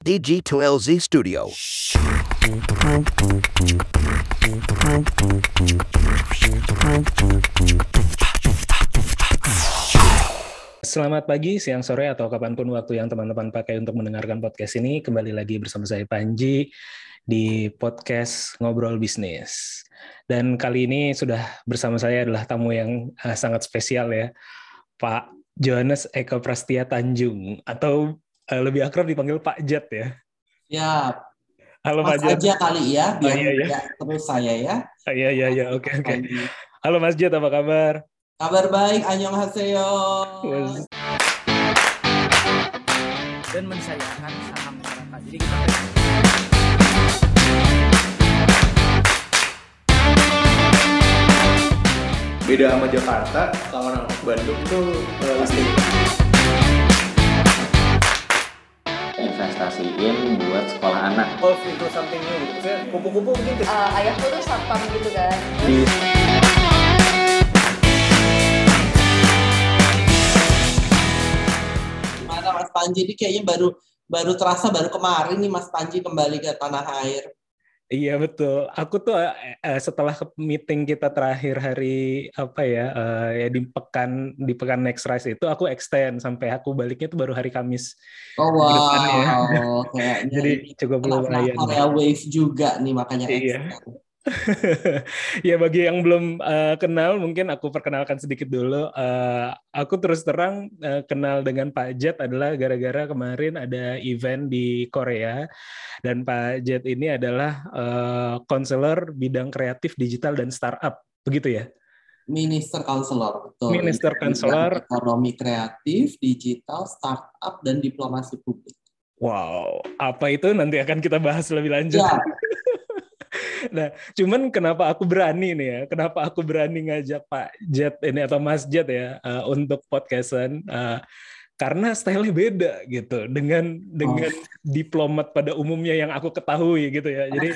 DG2LZ Studio. Selamat pagi, siang, sore, atau kapan pun waktu yang teman-teman pakai untuk mendengarkan podcast ini. Kembali lagi bersama saya Panji di podcast Ngobrol Bisnis. Dan kali ini sudah bersama saya adalah tamu yang uh, sangat spesial ya, Pak Johannes Eko Prastia Tanjung, atau uh, lebih akrab dipanggil Pak Jet ya. Ya, Halo Mas Pak Jet. aja kali ya, biar Oh, iya, iya. terus saya ya. Ah, Iya, iya, iya, oke, oke. Halo Mas Jet, apa kabar? Kabar baik, annyeonghaseyo. Was- dan mensyariahkan saham masyarakat. Jadi kita beda sama Jakarta kalau orang Bandung tuh eh, investasiin buat sekolah anak. Golf itu something new. Gitu kupu-kupu mungkin ke- Eh, ayahku tuh satpam gitu kan. Di Gimana Mas Panji? Ini kayaknya baru baru terasa baru kemarin nih Mas Panji kembali ke tanah air. Iya betul. Aku tuh eh, setelah meeting kita terakhir hari apa ya, eh, ya di pekan di pekan next rise itu aku extend sampai aku baliknya tuh baru hari Kamis. Oh ya. wow, kayaknya Jadi cukup lumayan. Korea Wave juga nih makanya Iya. extend. ya bagi yang belum eh, kenal mungkin aku perkenalkan sedikit dulu. Eh, aku terus terang eh, kenal dengan Pak Jet adalah gara-gara kemarin ada event di Korea dan Pak Jet ini adalah konselor bidang kreatif digital dan startup begitu ya. Minister Counselor, betul. Minister Counselor. Ekonomi kreatif, digital, startup, dan diplomasi publik. Wow, apa itu nanti akan kita bahas lebih lanjut. Ya, Nah, cuman kenapa aku berani nih ya? Kenapa aku berani ngajak Pak Jet ini atau Mas Jet ya uh, untuk podcastan? Uh, karena stylenya beda gitu dengan dengan diplomat pada umumnya yang aku ketahui gitu ya. Jadi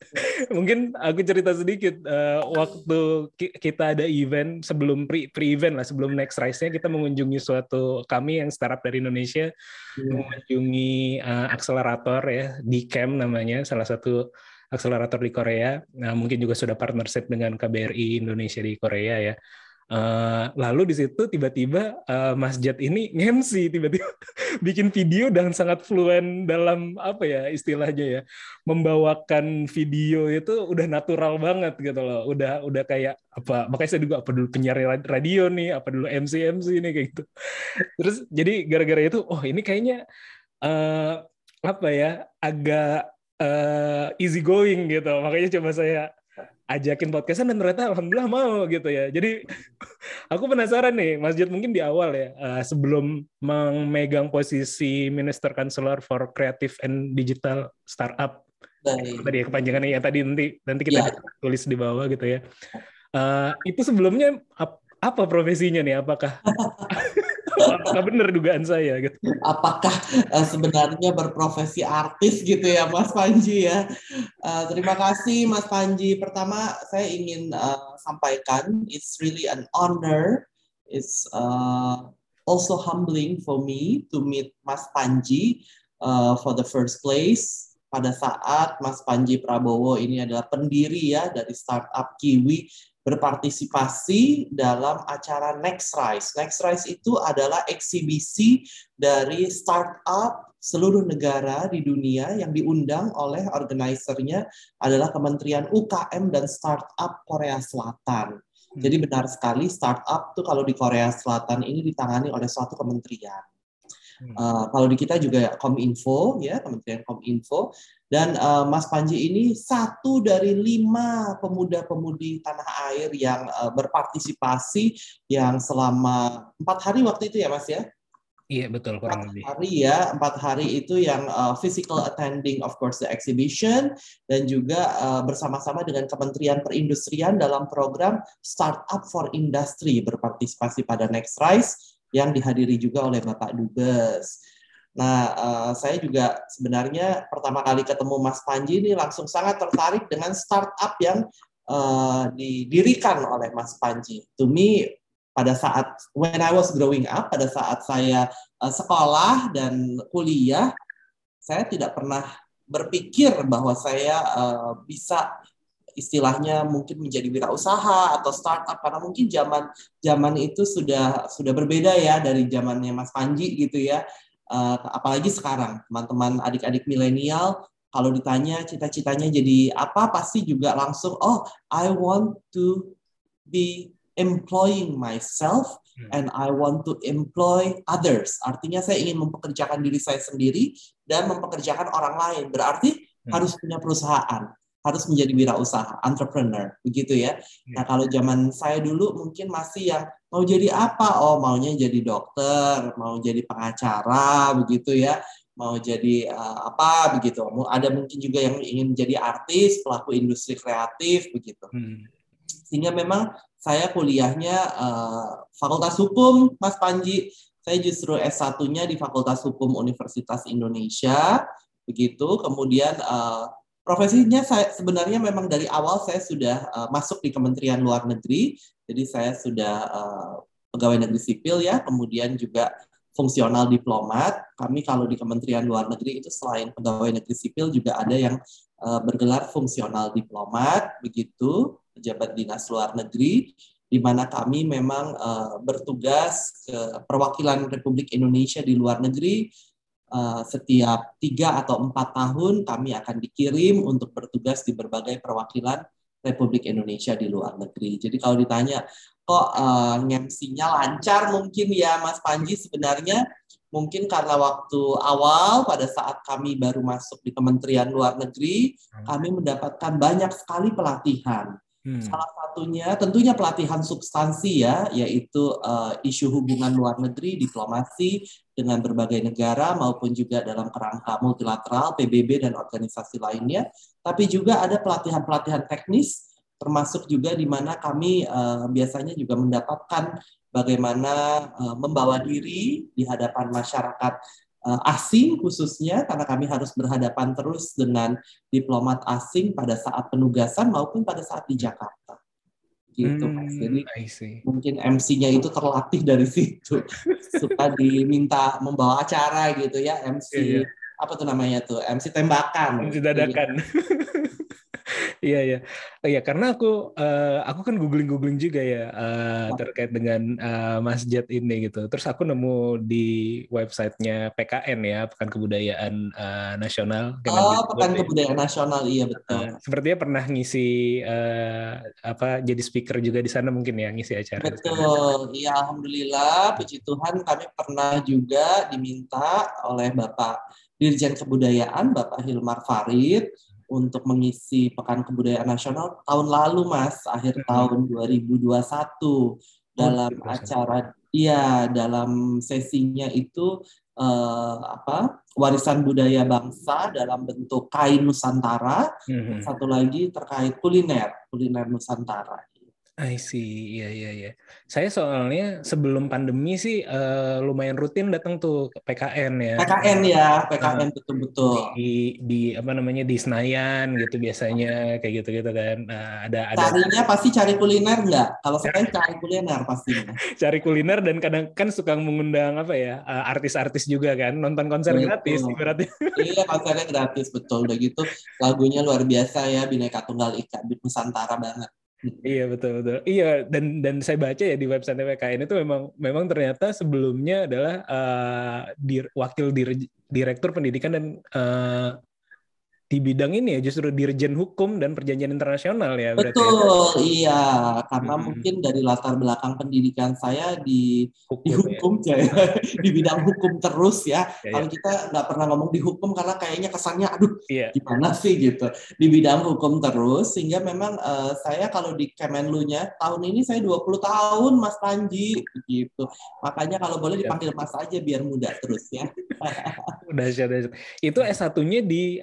mungkin aku cerita sedikit uh, waktu ki- kita ada event sebelum pre pre event lah sebelum next rise-nya kita mengunjungi suatu kami yang startup dari Indonesia mengunjungi uh, akselerator ya di Camp namanya salah satu akselerator di Korea. Nah mungkin juga sudah partnership dengan KBRI Indonesia di Korea ya. Uh, lalu di situ tiba-tiba uh, Mas Jet ini nge-MC tiba-tiba bikin video dan sangat fluen dalam apa ya istilahnya ya membawakan video itu udah natural banget gitu loh udah udah kayak apa makanya saya juga apa dulu penyiar radio nih apa dulu MC MC nih kayak gitu terus jadi gara-gara itu oh ini kayaknya eh apa ya agak eh easy going gitu. Makanya coba saya ajakin podcastan dan ternyata alhamdulillah mau gitu ya. Jadi aku penasaran nih Mas Jet mungkin di awal ya eh, sebelum memegang posisi Minister Counselor for Creative and Digital Startup. Baik. tadi ya kepanjangannya ya tadi nanti nanti kita Ya. tulis di bawah gitu ya. Eh, itu sebelumnya ap- apa profesinya nih? Apakah apakah benar dugaan saya gitu apakah eh, sebenarnya berprofesi artis gitu ya Mas Panji ya. Eh, terima kasih Mas Panji. Pertama saya ingin eh, sampaikan it's really an honor. It's uh, also humbling for me to meet Mas Panji uh, for the first place pada saat Mas Panji Prabowo ini adalah pendiri ya dari startup Kiwi berpartisipasi dalam acara Next Rise. Next Rise itu adalah eksibisi dari startup seluruh negara di dunia yang diundang oleh organisernya adalah Kementerian UKM dan Startup Korea Selatan. Jadi benar sekali startup tuh kalau di Korea Selatan ini ditangani oleh suatu kementerian. Uh, kalau di kita juga Kominfo ya Kementerian Kominfo. Dan uh, Mas Panji ini satu dari lima pemuda-pemudi tanah air yang uh, berpartisipasi yang selama empat hari waktu itu ya Mas ya? Iya betul kurang empat lebih. hari ya empat hari itu yang uh, physical attending of course the exhibition. Dan juga uh, bersama-sama dengan Kementerian Perindustrian dalam program Startup for Industry berpartisipasi pada Next Rise yang dihadiri juga oleh Bapak Dubes. Nah, uh, saya juga sebenarnya pertama kali ketemu Mas Panji ini langsung sangat tertarik dengan startup yang uh, didirikan oleh Mas Panji. To me, pada saat when I was growing up, pada saat saya uh, sekolah dan kuliah, saya tidak pernah berpikir bahwa saya uh, bisa istilahnya mungkin menjadi wirausaha atau startup karena mungkin zaman zaman itu sudah sudah berbeda ya dari zamannya Mas Panji gitu ya. Uh, apalagi sekarang teman-teman adik-adik milenial kalau ditanya cita-citanya jadi apa pasti juga langsung oh I want to be employing myself Hmm. and I want to employ others. Artinya saya ingin mempekerjakan diri saya sendiri dan mempekerjakan orang lain. Berarti Hmm. harus punya perusahaan, harus menjadi wirausaha, entrepreneur, begitu ya. Hmm. Nah, kalau zaman saya dulu mungkin masih yang mau jadi apa? Oh, maunya jadi dokter, mau jadi pengacara, begitu ya. Mau jadi uh, apa begitu. Ada mungkin juga yang ingin menjadi artis, pelaku industri kreatif begitu. Hmm. Sehingga memang saya kuliahnya uh, Fakultas Hukum, Mas Panji. Saya justru S1-nya di Fakultas Hukum Universitas Indonesia, begitu. Kemudian uh, profesinya saya sebenarnya memang dari awal saya sudah uh, masuk di Kementerian Luar Negeri. Jadi saya sudah uh, pegawai negeri sipil ya, kemudian juga fungsional diplomat. Kami kalau di Kementerian Luar Negeri itu selain pegawai negeri sipil juga ada yang uh, bergelar fungsional diplomat, begitu pejabat dinas luar negeri, di mana kami memang uh, bertugas ke perwakilan Republik Indonesia di luar negeri. Uh, setiap tiga atau empat tahun kami akan dikirim untuk bertugas di berbagai perwakilan Republik Indonesia di luar negeri. Jadi kalau ditanya kok uh, ngemsinya lancar mungkin ya Mas Panji? Sebenarnya mungkin karena waktu awal pada saat kami baru masuk di Kementerian Luar Negeri kami mendapatkan banyak sekali pelatihan Hmm. Salah satunya tentunya pelatihan substansi ya, yaitu uh, isu hubungan luar negeri, diplomasi dengan berbagai negara maupun juga dalam kerangka multilateral, PBB dan organisasi lainnya. Tapi juga ada pelatihan-pelatihan teknis, termasuk juga di mana kami uh, biasanya juga mendapatkan bagaimana uh, membawa diri di hadapan masyarakat asing khususnya karena kami harus berhadapan terus dengan diplomat asing pada saat penugasan maupun pada saat di Jakarta. Gitu, Mas. Hmm, Jadi I see. mungkin MC-nya itu terlatih dari situ. Suka diminta membawa acara gitu ya, MC Iya, iya. Apa tuh namanya tuh? MC tembakan. MC dadakan. Iya iya. Oh, Iya karena aku eh, aku kan googling googling juga ya eh, terkait dengan eh, masjid ini gitu. Terus aku nemu di websitenya PKN ya Pekan Kebudayaan eh, Nasional. Oh, Pekan ya. Kebudayaan Nasional, iya betul. Eh, sepertinya pernah ngisi eh, apa jadi speaker juga di sana mungkin ya ngisi acara. Betul, iya Alhamdulillah, puji Tuhan kami pernah juga diminta oleh Bapak Dirjen Kebudayaan, Bapak Hilmar Farid, untuk mengisi Pekan Kebudayaan Nasional tahun lalu, Mas, akhir Hmm. tahun 2021 dalam 2021. acara, iya dalam sesinya itu eh, apa warisan budaya bangsa dalam bentuk kain Nusantara, Mhm. satu lagi terkait kuliner, kuliner Nusantara. I see, iya iya iya. Saya soalnya sebelum pandemi sih eh, lumayan rutin datang tuh ke PKN ya. PKN ya, PKN betul-betul. Di di apa namanya di Senayan gitu biasanya kayak gitu-gitu kan. Nah, ada ada Carinya pasti cari kuliner nggak? Kalau saya cari kuliner pastinya. cari kuliner dan kadang kan suka mengundang apa ya eh, artis-artis juga kan nonton konser Betul. gratis ibaratnya. iya, konsernya gratis betul. Udah gitu lagunya luar biasa ya, Bineka Tunggal Ika, Nusantara banget. Iya betul betul. Iya dan dan saya baca ya di website PKN itu memang memang ternyata sebelumnya adalah eh, dir- wakil dir- direktur pendidikan dan eh, di bidang ini ya justru dirjen hukum dan perjanjian internasional ya berarti ya. Betul, iya. Karena Hmm. mungkin dari latar belakang pendidikan saya di di hukum ya. hukum ya, di bidang hukum terus ya. Ya, Kalau kita nggak pernah ngomong di hukum karena kayaknya kesannya, aduh Iya. gimana sih gitu di bidang hukum terus sehingga memang eh, saya kalau di Kemenlu-nya tahun ini saya 20 tahun Mas Panji gitu. Makanya kalau boleh dipanggil Mas aja biar muda terus ya. Dahsyat, dahsyat. Itu S1-nya di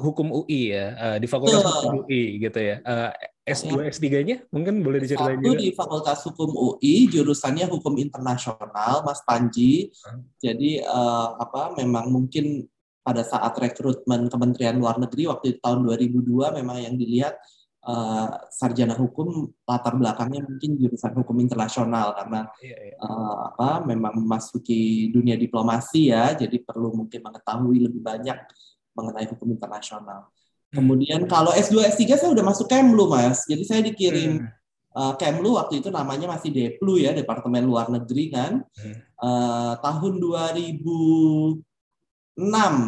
hukum UI ya, eh, di Fakultas Betul. Hukum UI gitu ya. Eh, S2 S3-nya mungkin boleh diceritain Satu juga. di Fakultas Hukum UI, jurusannya Hukum Internasional, Mas Panji. Hmm. Jadi eh, apa memang mungkin pada saat rekrutmen Kementerian Luar Negeri waktu tahun 2002 memang yang dilihat eh, sarjana hukum latar belakangnya mungkin jurusan hukum internasional karena Iya, iya. eh, apa memang memasuki dunia diplomasi ya, jadi perlu mungkin mengetahui lebih banyak mengenai hukum internasional. Kemudian kalau S2 S3 saya udah masuk Kemlu Mas. Jadi saya dikirim Hmm. eh, Kemlu waktu itu namanya masih Deplu ya, Departemen Luar Negeri kan. Hmm. Eh, tahun 2006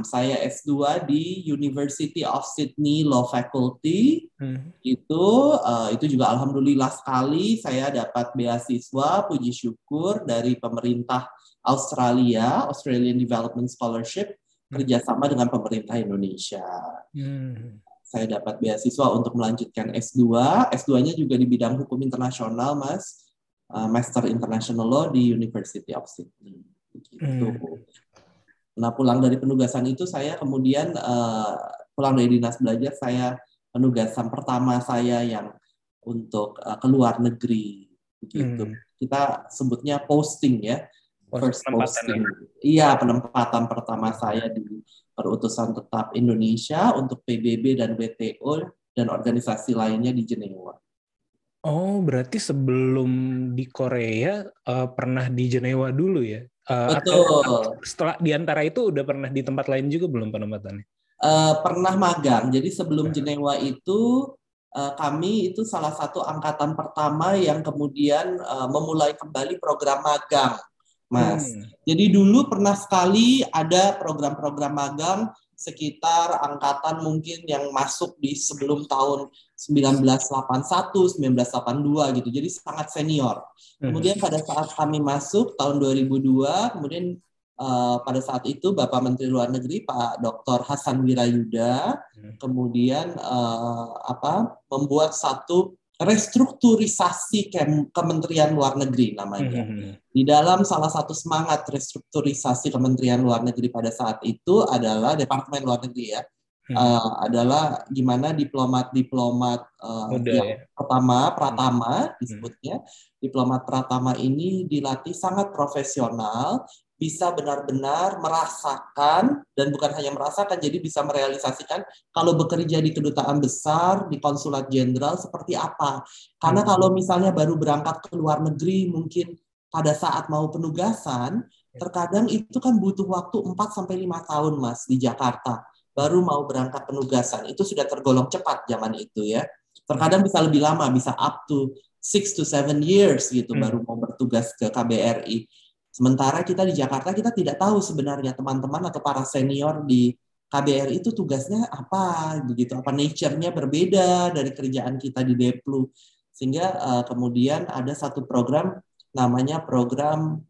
saya S2 di University of Sydney Law Faculty Hmm. itu eh, itu juga alhamdulillah sekali saya dapat beasiswa puji syukur dari pemerintah Australia Australian Development Scholarship kerjasama dengan pemerintah Indonesia Hmm. saya dapat beasiswa untuk melanjutkan S2 S2-nya juga di bidang hukum internasional Mas Eh, Master International Law di University of Sydney Begitu. Hmm. Nah pulang dari penugasan itu saya kemudian eh, pulang dari dinas belajar saya penugasan pertama saya yang untuk eh, ke luar negeri begitu. Hmm. Kita sebutnya posting ya, first posting. Iya penempatan pertama saya di perutusan tetap Indonesia untuk PBB dan WTO dan organisasi lainnya di Jenewa. Oh, berarti sebelum di Korea eh, pernah di Jenewa dulu ya? Atau Betul. setelah di antara itu udah pernah di tempat lain juga belum penempatannya? Eh, pernah magang. Jadi sebelum. Jenewa itu eh, kami itu salah satu angkatan pertama yang kemudian eh, memulai kembali program magang, Mas. Hmm. Jadi dulu pernah sekali ada program-program magang sekitar angkatan mungkin yang masuk di sebelum tahun 1981, 1982 gitu. Jadi sangat senior. Hmm. Kemudian pada saat kami masuk tahun 2002, kemudian eh, pada saat itu Bapak Menteri Luar Negeri Pak Dr. Hasan Wirayuda Hmm. kemudian eh, apa membuat satu restrukturisasi Kem- Kementerian Luar Negeri namanya. Hmm. Di dalam salah satu semangat restrukturisasi Kementerian Luar Negeri pada saat itu adalah Departemen Luar Negeri ya, Hmm. eh, adalah gimana diplomat-diplomat Muda yang ya. pertama Pratama disebutnya diplomat Pratama ini dilatih sangat profesional bisa benar-benar merasakan dan bukan hanya merasakan jadi bisa merealisasikan kalau bekerja di kedutaan besar di konsulat jenderal seperti apa. Karena Hmm. kalau misalnya baru berangkat ke luar negeri mungkin pada saat mau penugasan terkadang itu kan butuh waktu 4 sampai 5 tahun Mas di Jakarta baru mau berangkat penugasan. Itu sudah tergolong cepat zaman itu ya. Terkadang bisa lebih lama bisa up to 6 to 7 years gitu Hmm. baru mau bertugas ke KBRI sementara kita di Jakarta kita tidak tahu sebenarnya teman-teman atau para senior di KBRI itu tugasnya apa begitu. Apa nature-nya berbeda dari kerjaan kita di Deplu. Sehingga eh, kemudian ada satu program namanya program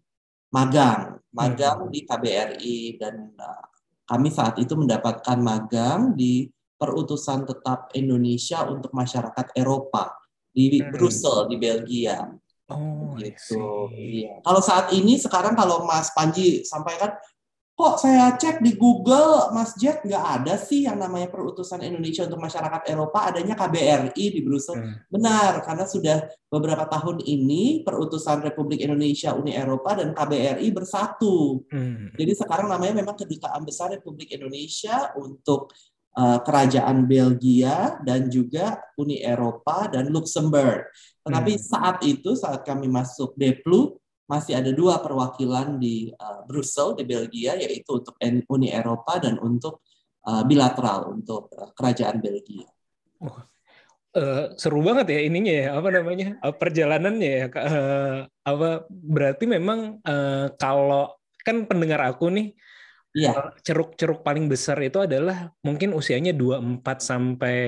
magang. Magang di KBRI dan eh, kami saat itu mendapatkan magang di perutusan tetap Indonesia untuk masyarakat Eropa. Di Hmm. Brussel di Belgia Oh, gitu. Iya. Kalau saat ini sekarang kalau Mas Panji sampaikan, kok saya cek di Google Mas Jet nggak ada sih yang namanya perutusan Indonesia untuk masyarakat Eropa, adanya KBRI di Brussel. Hmm. Benar, karena sudah beberapa tahun ini perutusan Republik Indonesia Uni Eropa dan KBRI bersatu. Hmm. Jadi sekarang namanya memang Kedutaan Besar Republik Indonesia untuk uh, Kerajaan Belgia dan juga Uni Eropa dan Luxembourg. Tetapi Hmm. saat itu saat kami masuk Deplu masih ada dua perwakilan di uh, Brussel di Belgia yaitu untuk Uni Eropa dan untuk uh, bilateral untuk uh, Kerajaan Belgia. Eh, seru banget ya ininya ya apa namanya eh, perjalanannya ya. Eh, apa berarti memang eh, kalau kan pendengar aku nih Iya, ceruk-ceruk paling besar itu adalah mungkin usianya 24 sampai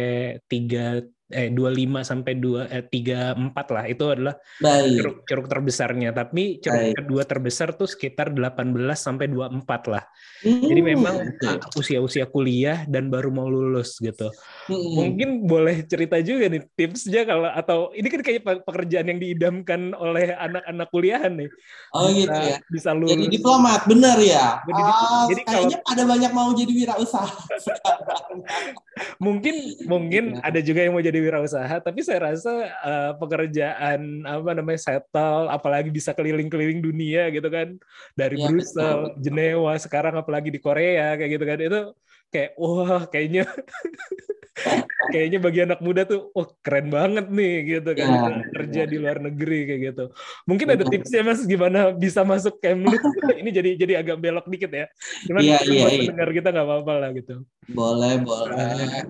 3 eh 25 sampai 2 eh 34 lah itu adalah baik. ceruk ceruk terbesarnya tapi ceruk Baik. kedua terbesar tuh sekitar 18 sampai 24 lah. Jadi Hmm, memang oke. ah, usia-usia kuliah dan baru mau lulus gitu. Hmm. Mungkin boleh cerita juga nih tipsnya kalau atau ini kan kayak pe- pekerjaan yang diidamkan oleh anak-anak kuliahan nih. Oh Bisa- gitu ya. Bisa Jadi lulus. diplomat, bener ya. Jadi- Ah, jadi kayaknya ada banyak mau jadi wirausaha. Mungkin mungkin Iya. ada juga yang mau jadi wirausaha, tapi saya rasa eh, pekerjaan apa namanya settle, apalagi bisa keliling-keliling dunia gitu kan, dari Iya, Brussel, Jenewa, sekarang apalagi di Korea kayak gitu kan, itu kayak wah kayaknya kayaknya bagi anak muda tuh wah keren banget nih gitu kan Ya, kerja ya. di luar negeri kayak gitu. Mungkin ada tipsnya Mas gimana bisa masuk Kemlu? Ini jadi jadi agak belok dikit ya. Cuman iya, buat iya. pendengar kita nggak apa-apa lah gitu. Boleh, boleh.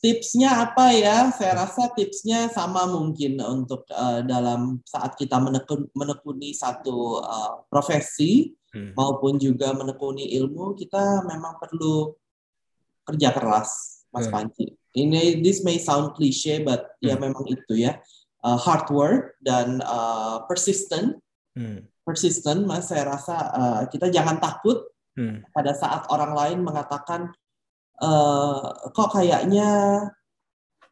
Tipsnya apa ya? Saya rasa tipsnya sama mungkin untuk eh, dalam saat kita menekun- menekuni satu eh, profesi Hmm. maupun juga menekuni ilmu, kita memang perlu kerja keras, Mas Hmm. Panji. Ini this may sound cliche, but ya Hmm. memang itu ya. Eh, hard work dan eh, persistent, Hmm. persistent, Mas. Saya rasa eh, kita jangan takut Hmm. pada saat orang lain mengatakan eh, kok kayaknya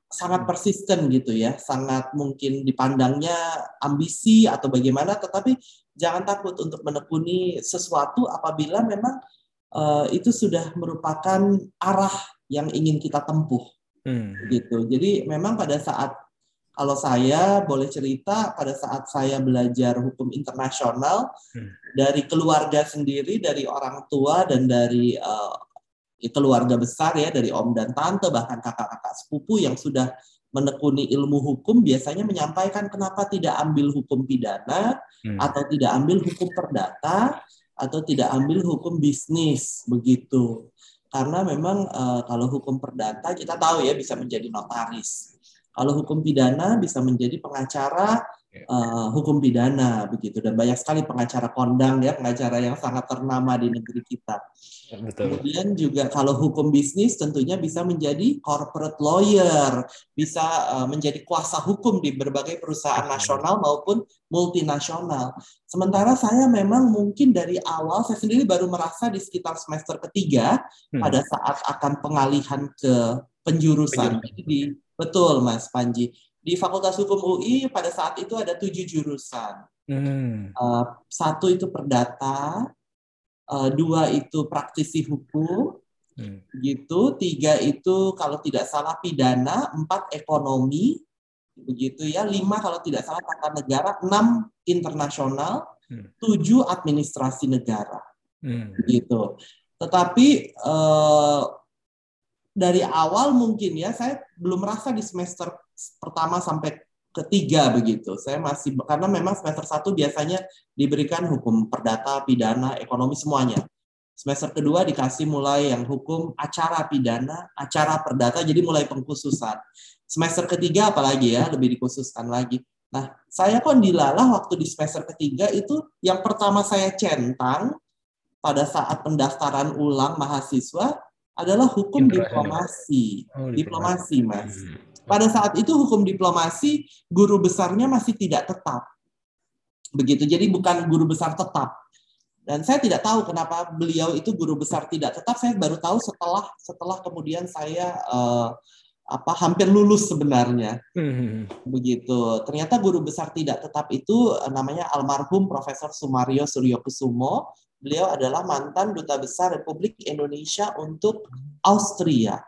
sangat persisten gitu ya, sangat mungkin dipandangnya ambisi atau bagaimana, tetapi jangan takut untuk menekuni sesuatu apabila memang eh, itu sudah merupakan arah yang ingin kita tempuh Hmm. gitu. Jadi memang pada saat kalau saya boleh cerita pada saat saya belajar hukum internasional Hmm. dari keluarga sendiri, dari orang tua dan dari eh, keluarga besar ya, dari om dan tante bahkan kakak-kakak sepupu yang sudah menekuni ilmu hukum biasanya menyampaikan kenapa tidak ambil hukum pidana Hmm. atau tidak ambil hukum perdata atau tidak ambil hukum bisnis begitu karena memang eh, kalau hukum perdata kita tahu ya bisa menjadi notaris kalau hukum pidana bisa menjadi pengacara Ya. eh, hukum pidana begitu dan banyak sekali pengacara kondang ya pengacara yang sangat ternama di negeri kita Betul. Kemudian juga kalau hukum bisnis tentunya bisa menjadi corporate lawyer, bisa uh, menjadi kuasa hukum di berbagai perusahaan nasional maupun multinasional. Sementara saya memang mungkin dari awal saya sendiri baru merasa di sekitar semester ketiga Hmm. pada saat akan pengalihan ke penjurusan. Penjurusan. Jadi di betul Mas Panji di Fakultas Hukum UI pada saat itu ada tujuh jurusan. Hmm. Uh, satu itu perdata, uh, dua itu praktisi hukum, Hmm. gitu. Tiga itu kalau tidak salah pidana, empat ekonomi, begitu ya. Lima kalau tidak salah tata negara, enam internasional, Hmm. tujuh administrasi negara, Hmm. gitu. Tetapi eh, dari awal mungkin ya saya belum merasa di semester pertama sampai ketiga begitu. Saya masih karena memang semester satu biasanya diberikan hukum perdata, pidana, ekonomi semuanya. Semester kedua dikasih mulai yang hukum acara pidana, acara perdata, jadi mulai pengkhususan. Semester ketiga apalagi ya, lebih dikhususkan lagi. Nah, saya kok dilalah waktu di semester ketiga itu yang pertama saya centang pada saat pendaftaran ulang mahasiswa adalah hukum diplomasi. Oh, Diplomasi, Mas. Hmm. Pada saat itu hukum diplomasi guru besarnya masih tidak tetap. Begitu. Jadi bukan guru besar tetap. Dan saya tidak tahu kenapa beliau itu guru besar tidak tetap. Saya baru tahu setelah setelah kemudian saya eh, apa hampir lulus sebenarnya. Hmm. Begitu. Ternyata guru besar tidak tetap itu eh, namanya almarhum Profesor Sumario Suryokusumo. Beliau adalah mantan duta besar Republik Indonesia untuk Austria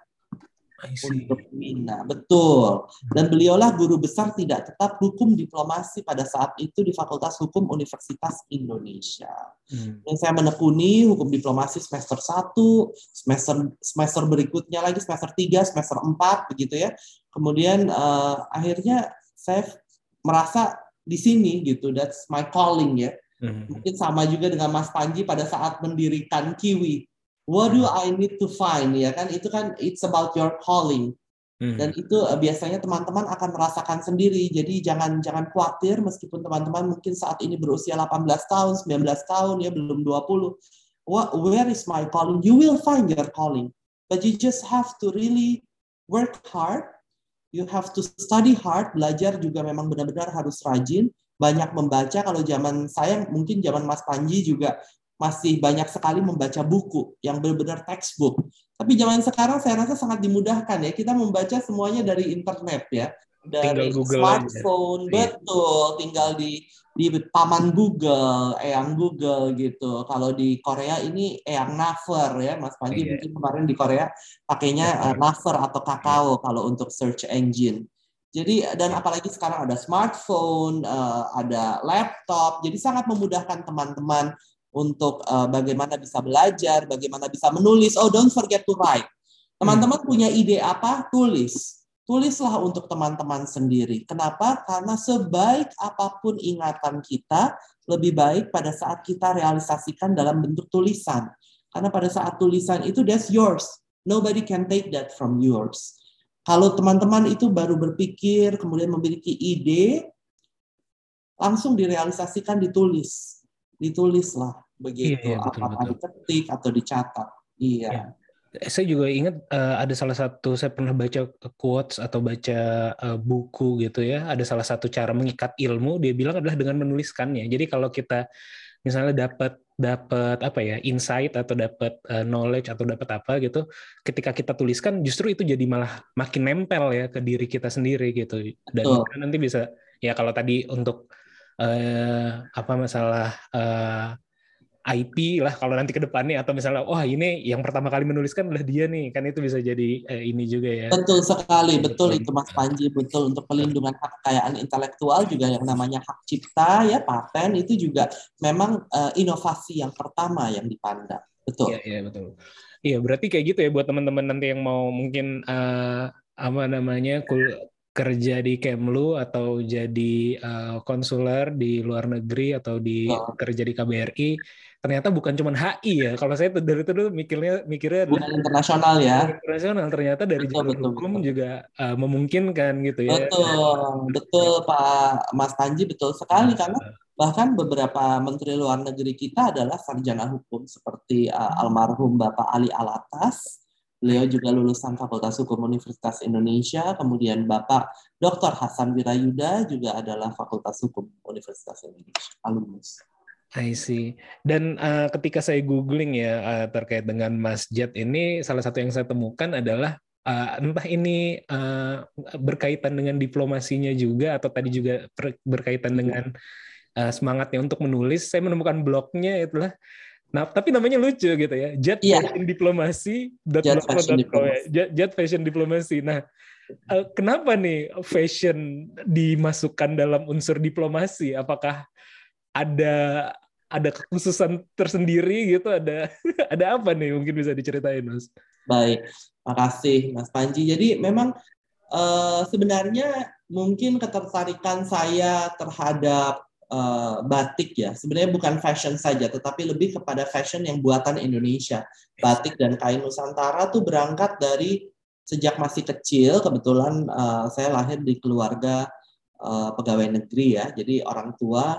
untuk Wina. Betul. Dan beliaulah guru besar tidak tetap hukum diplomasi pada saat itu di Fakultas Hukum Universitas Indonesia. Hmm. Dan saya menekuni hukum diplomasi semester 1, semester semester berikutnya lagi semester 3, semester 4 begitu ya. Kemudian eh, akhirnya saya merasa di sini gitu, that's my calling ya. Hmm. Mungkin sama juga dengan Mas Panji pada saat mendirikan Kiwi. What do I need to find ya kan itu kan it's about your calling Hmm. dan itu eh, biasanya teman-teman akan merasakan sendiri. Jadi jangan jangan khawatir meskipun teman-teman mungkin saat ini berusia 18 tahun, 19 tahun ya belum 20. What where is my calling? You will find your calling. But you just have to really work hard. You have to study hard, belajar juga memang benar-benar harus rajin, banyak membaca. Kalau zaman saya mungkin zaman Mas Panji juga masih banyak sekali membaca buku yang benar-benar textbook. Tapi zaman sekarang saya rasa sangat dimudahkan ya. Kita membaca semuanya dari internet ya. Dari Tinggal Google smartphone, aja. Iya. betul. Tinggal di di paman Google, Eyang Google gitu. Kalau di Korea ini Eyang Naver ya, Mas Panji Iya. mungkin kemarin di Korea pakainya eh, Naver atau Kakao kalau untuk search engine. Jadi dan apalagi sekarang ada smartphone, eh, ada laptop, jadi sangat memudahkan teman-teman untuk uh, bagaimana bisa belajar, bagaimana bisa menulis. Oh, don't forget to write. Teman-teman punya ide apa? Tulis. Tulislah untuk teman-teman sendiri. Kenapa? Karena sebaik apa pun ingatan kita, lebih baik pada saat kita realisasikan dalam bentuk tulisan. Karena pada saat tulisan itu that's yours. Nobody can take that from yours. Kalau teman-teman itu baru berpikir, kemudian memiliki ide, langsung direalisasikan ditulis. Ditulislah begitu. Iya, iya, betul, betul. diketik atau dicatat. Iya. Iya. Saya juga ingat eh, ada salah satu saya pernah baca quotes atau baca eh, buku gitu ya. Ada salah satu cara mengikat ilmu dia bilang adalah dengan menuliskannya. Jadi kalau kita misalnya dapat dapat apa ya insight atau dapat eh, knowledge atau dapat apa gitu, ketika kita tuliskan justru itu jadi malah makin nempel ya ke diri kita sendiri gitu. Dan bahkan nanti bisa ya kalau tadi untuk eh, apa masalah eh, IP lah kalau nanti ke depannya atau misalnya wah ini yang pertama kali menuliskan adalah dia nih kan itu bisa jadi eh, ini juga ya Betul sekali, betul Betul. itu Mas Panji, betul untuk pelindungan hak kekayaan intelektual juga yang namanya hak cipta ya paten itu juga memang eh, inovasi yang pertama yang dipandang. Betul. Iya, iya betul. Iya, berarti kayak gitu ya buat teman-teman nanti yang mau mungkin eh, apa namanya kul- kerja di Kemlu atau jadi eh, konsuler di luar negeri atau di Betul. kerja di KBRI, ternyata bukan cuma HI ya. Kalau saya dari itu dulu mikirnya mikirnya adalah Hubungan internasional ya. internasional ternyata dari Betul, jalur betul, hukum betul. juga eh, memungkinkan gitu ya. Betul, betul Pak Mas Panji betul sekali karena bahkan beberapa menteri luar negeri kita adalah sarjana hukum seperti uh, almarhum Bapak Ali Alatas. Beliau juga lulusan Fakultas Hukum Universitas Indonesia, kemudian Bapak Dr. Hasan Wirayuda juga adalah Fakultas Hukum Universitas Indonesia, alumnus. I see. Dan uh, ketika saya googling ya uh, terkait dengan masjid ini, salah satu yang saya temukan adalah uh, entah ini uh, berkaitan dengan diplomasinya juga atau tadi juga berkaitan dengan uh, semangatnya untuk menulis. Saya menemukan blognya itulah. Nah, tapi namanya lucu gitu ya. Jet Iya. Fashion Diplomasi. Jet Fashion Diplomasi. Jet, Jet Fashion Diplomasi. Nah, uh, kenapa nih fashion dimasukkan dalam unsur diplomasi? Apakah ada ada kekhususan tersendiri gitu ada ada apa nih mungkin bisa diceritain mas Baik, makasih Mas Panji. Jadi memang eh, sebenarnya mungkin ketertarikan saya terhadap eh, batik ya, sebenarnya bukan fashion saja, tetapi lebih kepada fashion yang buatan Indonesia. Batik dan kain Nusantara tuh berangkat dari sejak masih kecil. Kebetulan eh, saya lahir di keluarga eh, pegawai negeri ya, jadi orang tua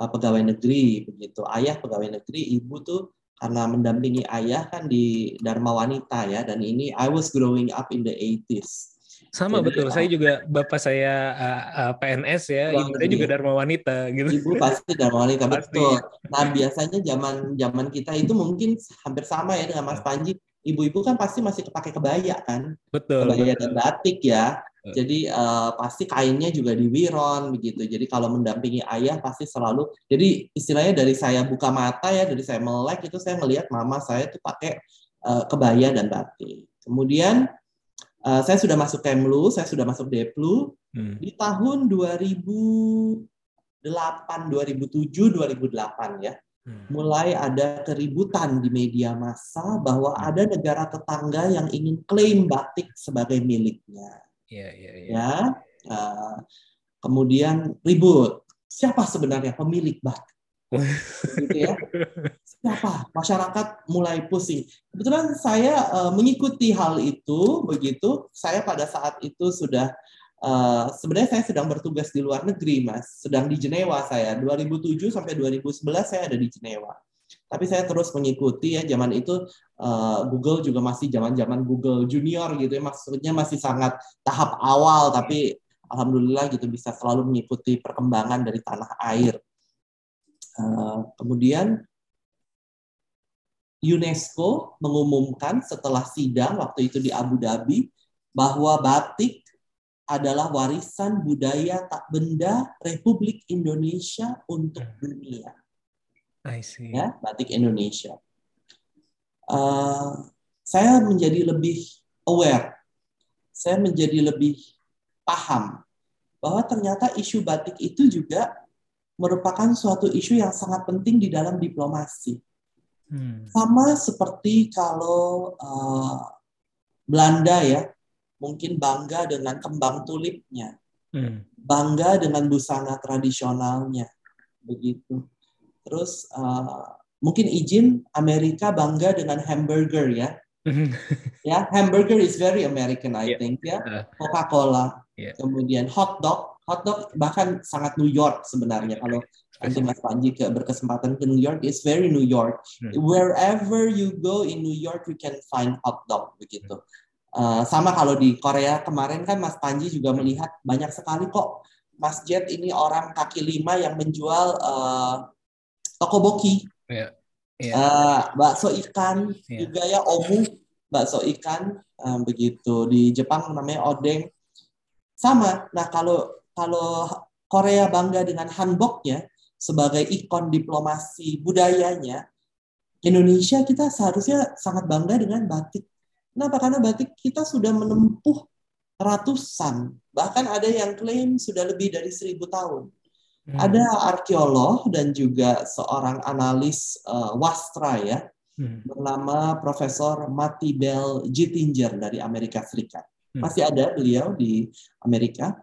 eh, pegawai negeri begitu. Ayah pegawai negeri, ibu tuh karena mendampingi ayah kan di Dharma Wanita ya dan ini I was growing up in the 80s. Sama Jadi, betul uh, saya juga bapak saya uh, uh, PNS ya ibu saya juga Dharma Wanita gitu Ibu pasti Dharma Wanita Pasti. betul. Nah, biasanya zaman zaman kita itu mungkin hampir sama ya dengan Mas Panji. Ibu-ibu kan pasti masih pakai kebaya kan? betul, Kebaya betul. dan batik ya. Betul. Jadi eh, pasti kainnya juga di wiron begitu. Jadi kalau mendampingi ayah pasti selalu jadi istilahnya dari saya buka mata ya, dari saya melek itu saya melihat mama saya tuh pakai eh, kebaya dan batik. Kemudian eh, saya sudah masuk Kemlu, saya sudah masuk Deplu Hmm. di tahun 2008, 2007, 2008 ya. Hmm. Mulai ada keributan di media massa bahwa ada negara tetangga yang ingin klaim batik sebagai miliknya Iya, iya, iya. ya Uh, kemudian ribut siapa sebenarnya pemilik batik gitu ya. Siapa masyarakat mulai pusing. Kebetulan saya uh, mengikuti hal itu begitu. Saya pada saat itu sudah uh, sebenarnya saya sedang bertugas di luar negeri mas. Sedang di Jenewa saya. 2007 sampai 2011 saya ada di Jenewa. Tapi saya terus mengikuti ya. Zaman itu uh, Google juga masih zaman-zaman Google Junior gitu ya. Maksudnya masih sangat tahap awal tapi alhamdulillah gitu bisa selalu mengikuti perkembangan dari tanah air. Uh, kemudian UNESCO mengumumkan setelah sidang waktu itu di Abu Dhabi bahwa batik adalah warisan budaya tak benda Republik Indonesia untuk dunia I see. ya batik Indonesia. Uh, saya menjadi lebih aware, saya menjadi lebih paham bahwa ternyata isu batik itu juga merupakan suatu isu yang sangat penting di dalam diplomasi. Hmm. Sama seperti kalau uh, Belanda ya, mungkin bangga dengan kembang tulipnya, Hmm. bangga dengan busana tradisionalnya, begitu. Terus uh, mungkin izin Amerika bangga dengan hamburger ya, ya hamburger is very American I Yeah. think ya, Uh, Coca-Cola, Yeah. kemudian hot dog, hot dog bahkan sangat New York sebenarnya kalau nanti Mas Panji ke berkesempatan ke New York, it's very New York. Hmm. Wherever you go in New York, you can find hot dog begitu. Uh, sama kalau di Korea kemarin kan Mas Panji juga melihat banyak sekali kok masjid ini orang kaki lima yang menjual uh, tokoboki, Iya. Iya. Uh, bakso ikan Iya. juga ya omu, bakso ikan uh, begitu di Jepang namanya odeng. Sama. Nah kalau kalau Korea bangga dengan hanboknya sebagai ikon diplomasi budayanya, Indonesia kita seharusnya sangat bangga dengan batik. Kenapa? Karena batik kita sudah menempuh ratusan, bahkan ada yang klaim sudah lebih dari seribu tahun. Hmm. Ada arkeolog dan juga seorang analis uh, wastra ya, Hmm. bernama Profesor Mati Bell Jittinger dari Amerika Serikat. Hmm. Masih ada beliau di Amerika.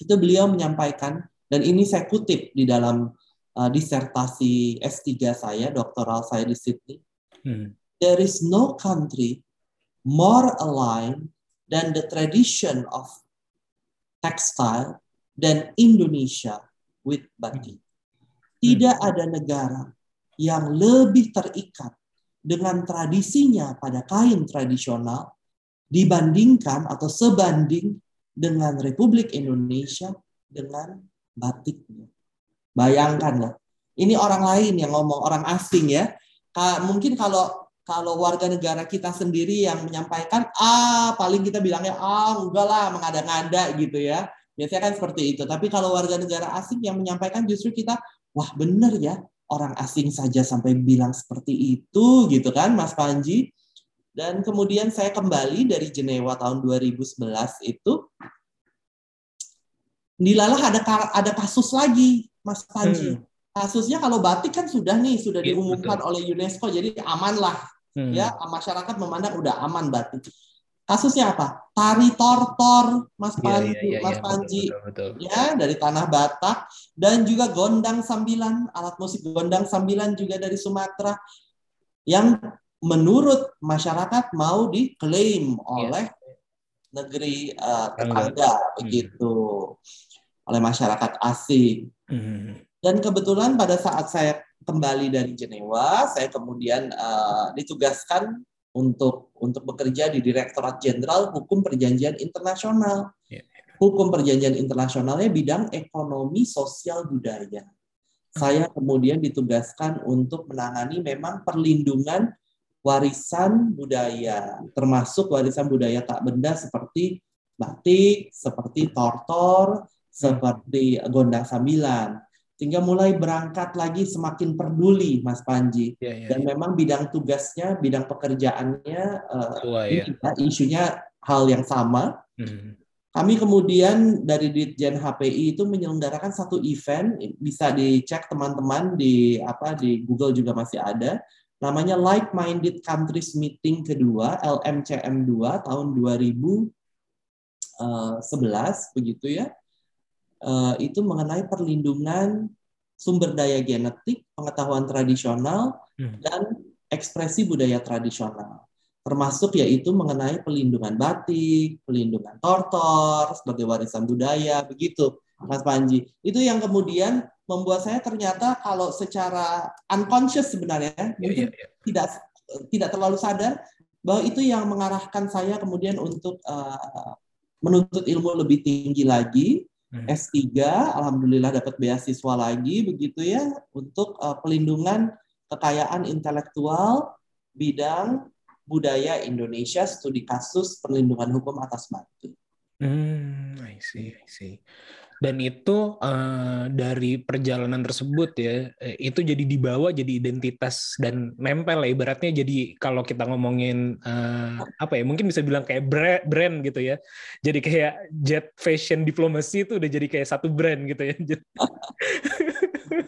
Itu beliau menyampaikan, dan ini saya kutip di dalam uh, disertasi S3 saya, doktoral saya di Sydney. Hmm. There is no country more aligned than the tradition of textile than Indonesia with batik. Tidak ada negara yang lebih terikat dengan tradisinya pada kain tradisional dibandingkan atau sebanding dengan Republik Indonesia dengan batiknya. Bayangkanlah, ini orang lain yang ngomong, orang asing ya. Mungkin kalau kalau warga negara kita sendiri yang menyampaikan, ah paling kita bilangnya, ah enggak lah, mengada-ngada gitu ya. Biasanya kan seperti itu. Tapi kalau warga negara asing yang menyampaikan justru kita, wah bener ya, orang asing saja sampai bilang seperti itu gitu kan Mas Panji. Dan kemudian saya kembali dari Jenewa tahun 2011 itu, dilalah ada ada kasus lagi Mas Panji. Kasusnya kalau batik kan sudah nih, sudah Iya, diumumkan oleh UNESCO, jadi aman lah Hmm. ya masyarakat memandang udah aman batik. Kasusnya apa? Tari tortor, Mas Iya, Panji, iya, iya, Mas iya, Panji, betul, betul, betul. ya dari tanah Batak dan juga gondang sambilan, alat musik gondang sambilan juga dari Sumatera yang menurut masyarakat mau diklaim oleh negeri eh, tetangga begitu oleh masyarakat asing. Hmm. Dan kebetulan pada saat saya kembali dari Jenewa, saya kemudian eh, ditugaskan untuk untuk bekerja di Direktorat Jenderal Hukum Perjanjian Internasional. Ya. Hukum perjanjian internasionalnya bidang ekonomi sosial budaya. Saya kemudian ditugaskan untuk menangani memang perlindungan warisan budaya, termasuk warisan budaya tak benda seperti batik, seperti tortor, seperti gondang sambilan. Sehingga mulai berangkat lagi semakin peduli Mas Panji. Iya, iya, Dan iya. memang bidang tugasnya, bidang pekerjaannya, eh, Sesuai ya. ini ya, isunya hal yang sama. Hmm. Kami kemudian dari Ditjen HPI itu menyelenggarakan satu event, bisa dicek teman-teman di apa di Google juga masih ada, namanya Like Minded Countries Meeting kedua LMCM 2 tahun 2011 begitu ya. Eh, itu mengenai perlindungan sumber daya genetik, pengetahuan tradisional, Hmm. dan ekspresi budaya tradisional termasuk yaitu mengenai pelindungan batik, pelindungan tortor sebagai warisan budaya, begitu, Mas Panji. Itu yang kemudian membuat saya ternyata kalau secara unconscious sebenarnya Iya, mungkin iya, iya. tidak tidak terlalu sadar bahwa itu yang mengarahkan saya kemudian untuk uh, menuntut ilmu lebih tinggi lagi. Hmm. S3, alhamdulillah dapat beasiswa lagi begitu ya untuk uh, pelindungan kekayaan intelektual bidang budaya Indonesia studi kasus perlindungan hukum atas batik. Hmm, I see, I see. Dan itu eh, dari perjalanan tersebut ya, eh, itu jadi dibawa jadi identitas dan nempel ya. Ibaratnya jadi kalau kita ngomongin eh, apa ya, mungkin bisa bilang kayak brand, brand gitu ya. Jadi kayak jet fashion diplomacy itu udah jadi kayak satu brand gitu ya.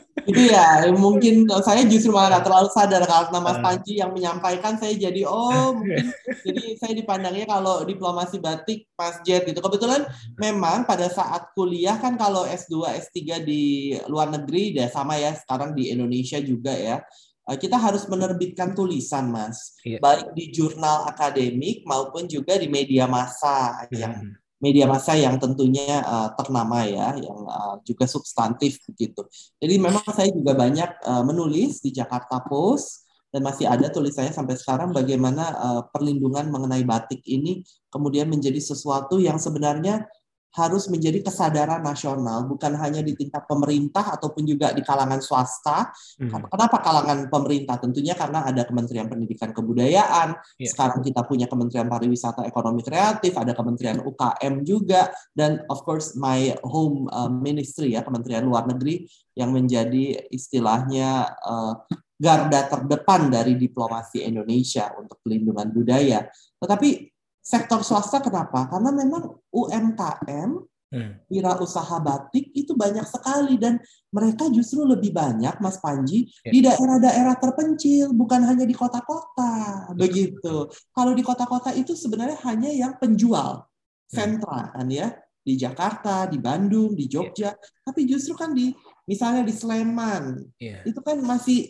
Itu ya, mungkin saya justru malah nggak terlalu sadar karena Mas Ah. Panji yang menyampaikan saya jadi oh mungkin jadi saya dipandangnya kalau diplomasi batik Mas Jet gitu. Kebetulan memang pada saat kuliah kan kalau S2, S3 di luar negeri ya sama ya sekarang di Indonesia juga ya. eh, Kita harus menerbitkan tulisan, Mas, Iya. baik di jurnal akademik maupun juga di media massa yang Hmm. Media massa yang tentunya uh, ternama ya, yang uh, juga substantif begitu. Jadi memang saya juga banyak uh, menulis di Jakarta Post dan masih ada tulisannya sampai sekarang bagaimana uh, perlindungan mengenai batik ini kemudian menjadi sesuatu yang sebenarnya harus menjadi kesadaran nasional, bukan hanya di tingkat pemerintah ataupun juga di kalangan swasta. Hmm. Kenapa kalangan pemerintah? Tentunya karena ada Kementerian Pendidikan Kebudayaan, Iya. sekarang kita punya Kementerian Pariwisata Ekonomi Kreatif, ada Kementerian UKM juga, dan of course my home uh, ministry ya, Kementerian Luar Negeri yang menjadi istilahnya uh, garda terdepan dari diplomasi Indonesia untuk pelindungan budaya. Tetapi sektor swasta kenapa? Karena memang UMKM Hmm. wirausaha batik itu banyak sekali dan mereka justru lebih banyak Mas Panji Ya. di daerah-daerah terpencil bukan hanya di kota-kota begitu. Kalau di kota-kota itu sebenarnya hanya yang penjual sentra kan ya di Jakarta, di Bandung, di Jogja, tapi justru kan di misalnya di Sleman Iya. itu kan masih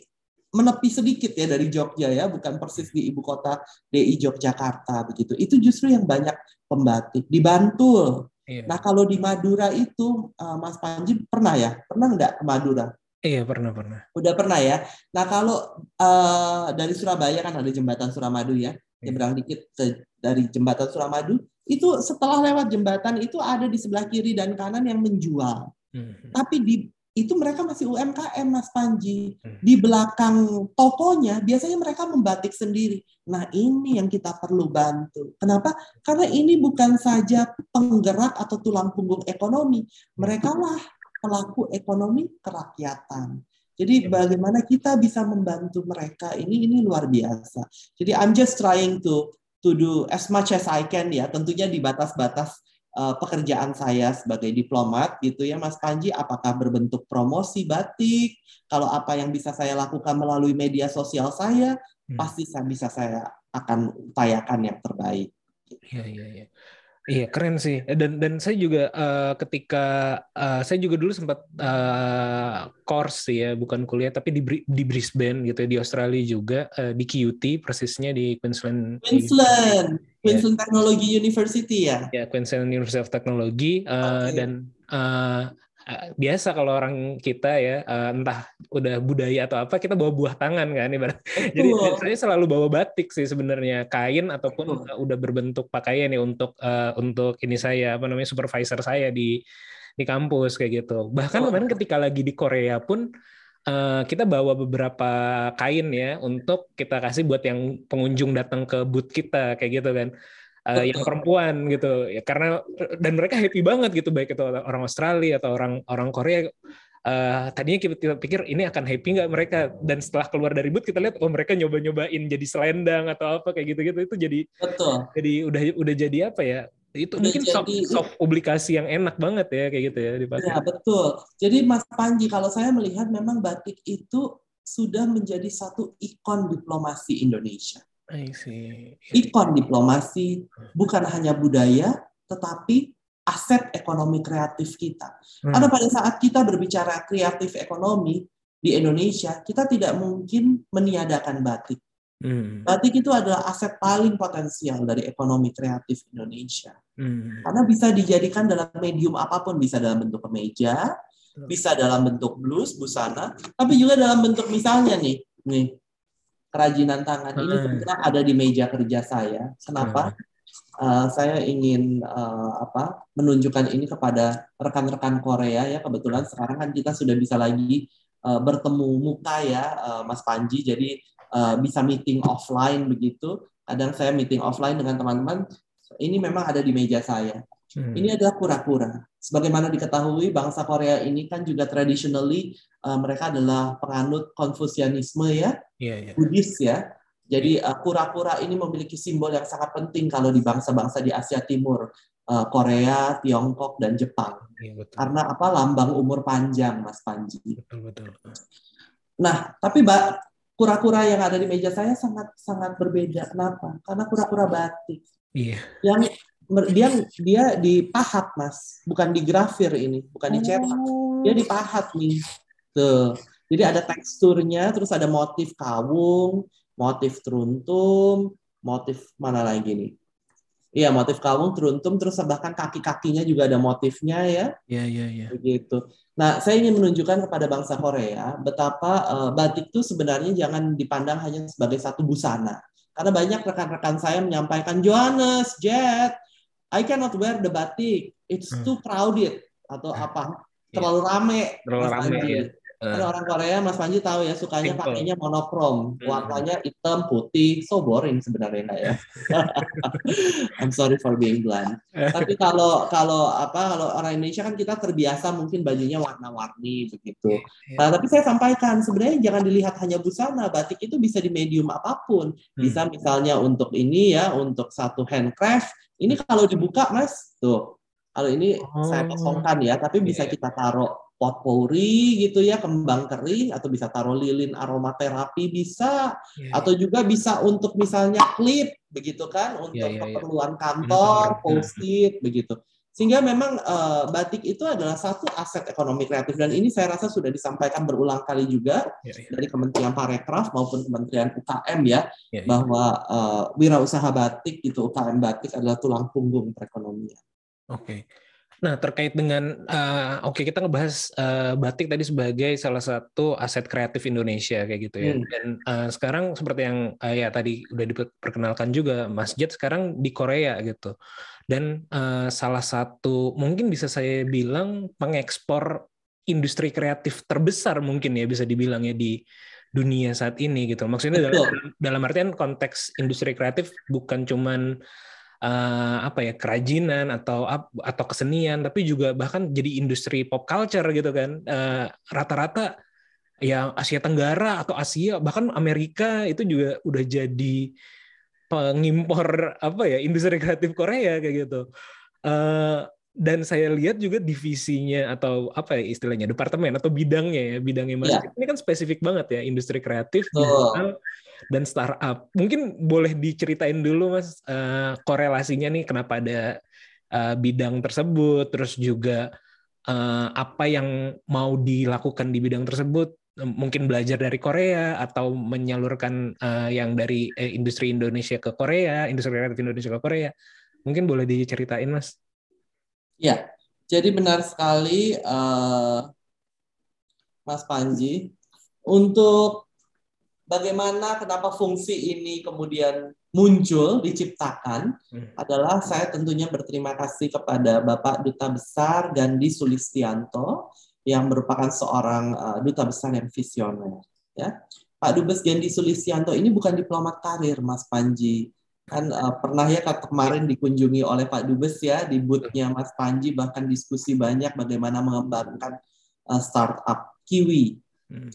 menepi sedikit ya dari Jogja ya, bukan persis di ibu kota DI Yogyakarta begitu. Itu justru yang banyak pembatik di Bantul. Iya. Nah kalau di Madura itu uh, Mas Panji pernah ya? Pernah nggak ke Madura? Iya pernah pernah. Udah pernah ya. Nah kalau uh, dari Surabaya kan ada jembatan Suramadu ya. Nyebrang dikit ke- dari jembatan Suramadu itu setelah lewat jembatan itu ada di sebelah kiri dan kanan yang menjual. Hmm. Tapi di itu mereka masih UMKM Mas Panji. Hmm. Di belakang tokonya biasanya mereka membatik sendiri. Nah, ini yang kita perlu bantu. Kenapa? Karena ini bukan saja penggerak atau tulang punggung ekonomi. Mereka lah pelaku ekonomi kerakyatan. Jadi bagaimana kita bisa membantu mereka ini ini luar biasa. Jadi I'm just trying to to do as much as I can ya, tentunya di batas-batas uh, pekerjaan saya sebagai diplomat gitu ya Mas Panji apakah berbentuk promosi batik kalau apa yang bisa saya lakukan melalui media sosial saya Hmm. pasti saya bisa saya akan upayakan yang terbaik Iya iya iya. Iya keren sih. Dan dan saya juga eh, ketika eh, saya juga dulu sempat eh, course sih ya, bukan kuliah tapi di di Brisbane gitu ya, di Australia juga eh, di QUT persisnya di Queensland. Queensland. Queensland Technology University ya Ya Queensland University of Technology eh, Oke. dan eh, eh, biasa kalau orang kita ya eh, entah udah budaya atau apa kita bawa buah tangan kan ibarat. Jadi Betul. saya selalu bawa batik sih sebenarnya kain ataupun uh, udah berbentuk pakaian ya untuk uh, untuk ini saya apa namanya supervisor saya di di kampus kayak gitu. Bahkan Betul. kemarin ketika lagi di Korea pun uh, kita bawa beberapa kain ya untuk kita kasih buat yang pengunjung datang ke booth kita kayak gitu kan. Uh, yang perempuan gitu. Ya karena dan mereka happy banget gitu baik itu orang Australia atau orang orang Korea. Eh, tadinya kita, kita pikir ini akan happy nggak mereka? Dan setelah keluar dari booth kita lihat oh mereka nyoba-nyobain jadi selendang atau apa kayak gitu-gitu. Itu jadi betul. jadi udah udah jadi apa ya? Itu Udah mungkin soft, jadi- soft publikasi yang enak banget ya kayak gitu ya dipakai. ya betul. Jadi Mas Panji kalau saya melihat memang batik itu sudah menjadi satu ikon diplomasi Indonesia. Ikon diplomasi bukan hanya budaya tetapi aset ekonomi kreatif kita. Hmm. Karena pada saat kita berbicara kreatif ekonomi di Indonesia, kita tidak mungkin meniadakan batik. Hmm. Batik itu adalah aset paling potensial dari ekonomi kreatif Indonesia. Hmm. Karena bisa dijadikan dalam medium apa pun, bisa dalam bentuk kemeja, bisa dalam bentuk blus, busana, tapi juga dalam bentuk misalnya nih, nih kerajinan tangan ini kebetulan ada di meja kerja saya. Kenapa? Uh, saya ingin uh, apa menunjukkan ini kepada rekan-rekan Korea ya kebetulan sekarang kan kita sudah bisa lagi uh, bertemu muka ya uh, Mas Panji jadi uh, bisa meeting offline begitu kadang saya meeting offline dengan teman-teman ini memang ada di meja saya Hmm. ini adalah kura-kura. Sebagaimana diketahui, bangsa Korea ini kan juga traditionally uh, mereka adalah penganut Konfusianisme ya, Iya, iya. Buddhis ya. Jadi uh, kura-kura ini memiliki simbol yang sangat penting kalau di bangsa-bangsa di Asia Timur, uh, Korea, Tiongkok, dan Jepang. Iya, betul. Karena apa? Lambang umur panjang, Mas Panji. Betul, betul. Nah, tapi Mbak, kura-kura yang ada di meja saya sangat sangat berbeda. Kenapa? Karena kura-kura batik. Iya. Yang mer- dia dia dipahat, Mas, bukan digrafir ini, bukan dicetak. Dia dipahat nih. Tuh. Jadi ada teksturnya, terus ada motif kawung, motif teruntum, motif mana lagi nih? Iya, motif kawung, teruntum, terus bahkan kaki-kakinya juga ada motifnya ya Iya, iya, iya. begitu. Nah, saya ingin menunjukkan kepada bangsa Korea betapa eh, batik itu sebenarnya jangan dipandang hanya sebagai satu busana. Karena banyak rekan-rekan saya menyampaikan, Johannes, Jet, I cannot wear the batik, it's Hmm. too crowded atau apa? Iya. Terlalu rame. Terlalu Mas rame, ya. Karena orang Korea, Mas Panji tahu ya, sukanya Simple. pakainya monokrom, Hmm. warnanya hitam, putih, so boring sebenarnya ya. I'm sorry for being blunt. Tapi kalau kalau apa kalau orang Indonesia kan kita terbiasa mungkin bajunya warna-warni begitu. Iya. Nah, tapi saya sampaikan sebenarnya jangan dilihat hanya busana, batik itu bisa di medium apa pun. Hmm. Bisa misalnya untuk ini ya, untuk satu handcraft. Ini kalau dibuka, Mas, tuh. Kalau ini saya Oh. kosongkan ya, tapi bisa Iya. kita taruh potpourri gitu ya, kembang kering atau bisa taruh lilin aromaterapi bisa Iya, atau juga bisa untuk misalnya klip begitu kan untuk Iya, iya, iya. keperluan kantor, Kantor. post-it begitu. Sehingga memang eh, batik itu adalah satu aset ekonomi kreatif dan ini saya rasa sudah disampaikan berulang kali juga iya, iya. dari Kementerian Parekraf maupun Kementerian UKM ya Iya, iya. bahwa eh, wirausaha batik itu UKM batik adalah tulang punggung perekonomian. Oke. Nah, terkait dengan eh, oke kita ngebahas eh, batik tadi sebagai salah satu aset kreatif Indonesia kayak gitu ya. Hmm. Dan eh, sekarang seperti yang eh, ya tadi udah diperkenalkan juga Mas Jet sekarang di Korea gitu. Dan eh, salah satu mungkin bisa saya bilang pengekspor industri kreatif terbesar mungkin ya bisa dibilang ya di dunia saat ini gitu. Maksudnya dalam, dalam artian konteks industri kreatif bukan cuman eh, apa ya kerajinan atau atau kesenian tapi juga bahkan jadi industri pop culture gitu kan. Eh, rata-rata ya Asia Tenggara atau Asia bahkan Amerika itu juga udah jadi pengimpor apa ya industri kreatif Korea kayak gitu. Eh, dan saya lihat juga divisinya atau apa ya istilahnya departemen atau bidangnya ya bidangnya Mas. Jet ini kan spesifik banget ya industri kreatif Betul. digital dan startup. Mungkin boleh diceritain dulu Mas eh, korelasinya nih kenapa ada eh, bidang tersebut, terus juga eh, apa yang mau dilakukan di bidang tersebut. Mungkin belajar dari Korea atau menyalurkan eh, yang dari eh, industri Indonesia ke Korea, industri kreatif Indonesia ke Korea. Mungkin boleh diceritain Mas. Ya, jadi benar sekali eh, Mas Panji untuk bagaimana kenapa fungsi ini kemudian muncul diciptakan Hmm. adalah saya tentunya berterima kasih kepada Bapak Duta Besar Gandhi Sulistianto yang merupakan seorang eh, duta besar yang visioner ya. Pak Dubes Gandhi Sulistianto ini bukan diplomat karir Mas Panji kan eh, pernah ya ke- kemarin dikunjungi oleh Pak Dubes ya di boothnya Mas Panji bahkan diskusi banyak bagaimana mengembangkan eh, startup Kiwi. Hmm.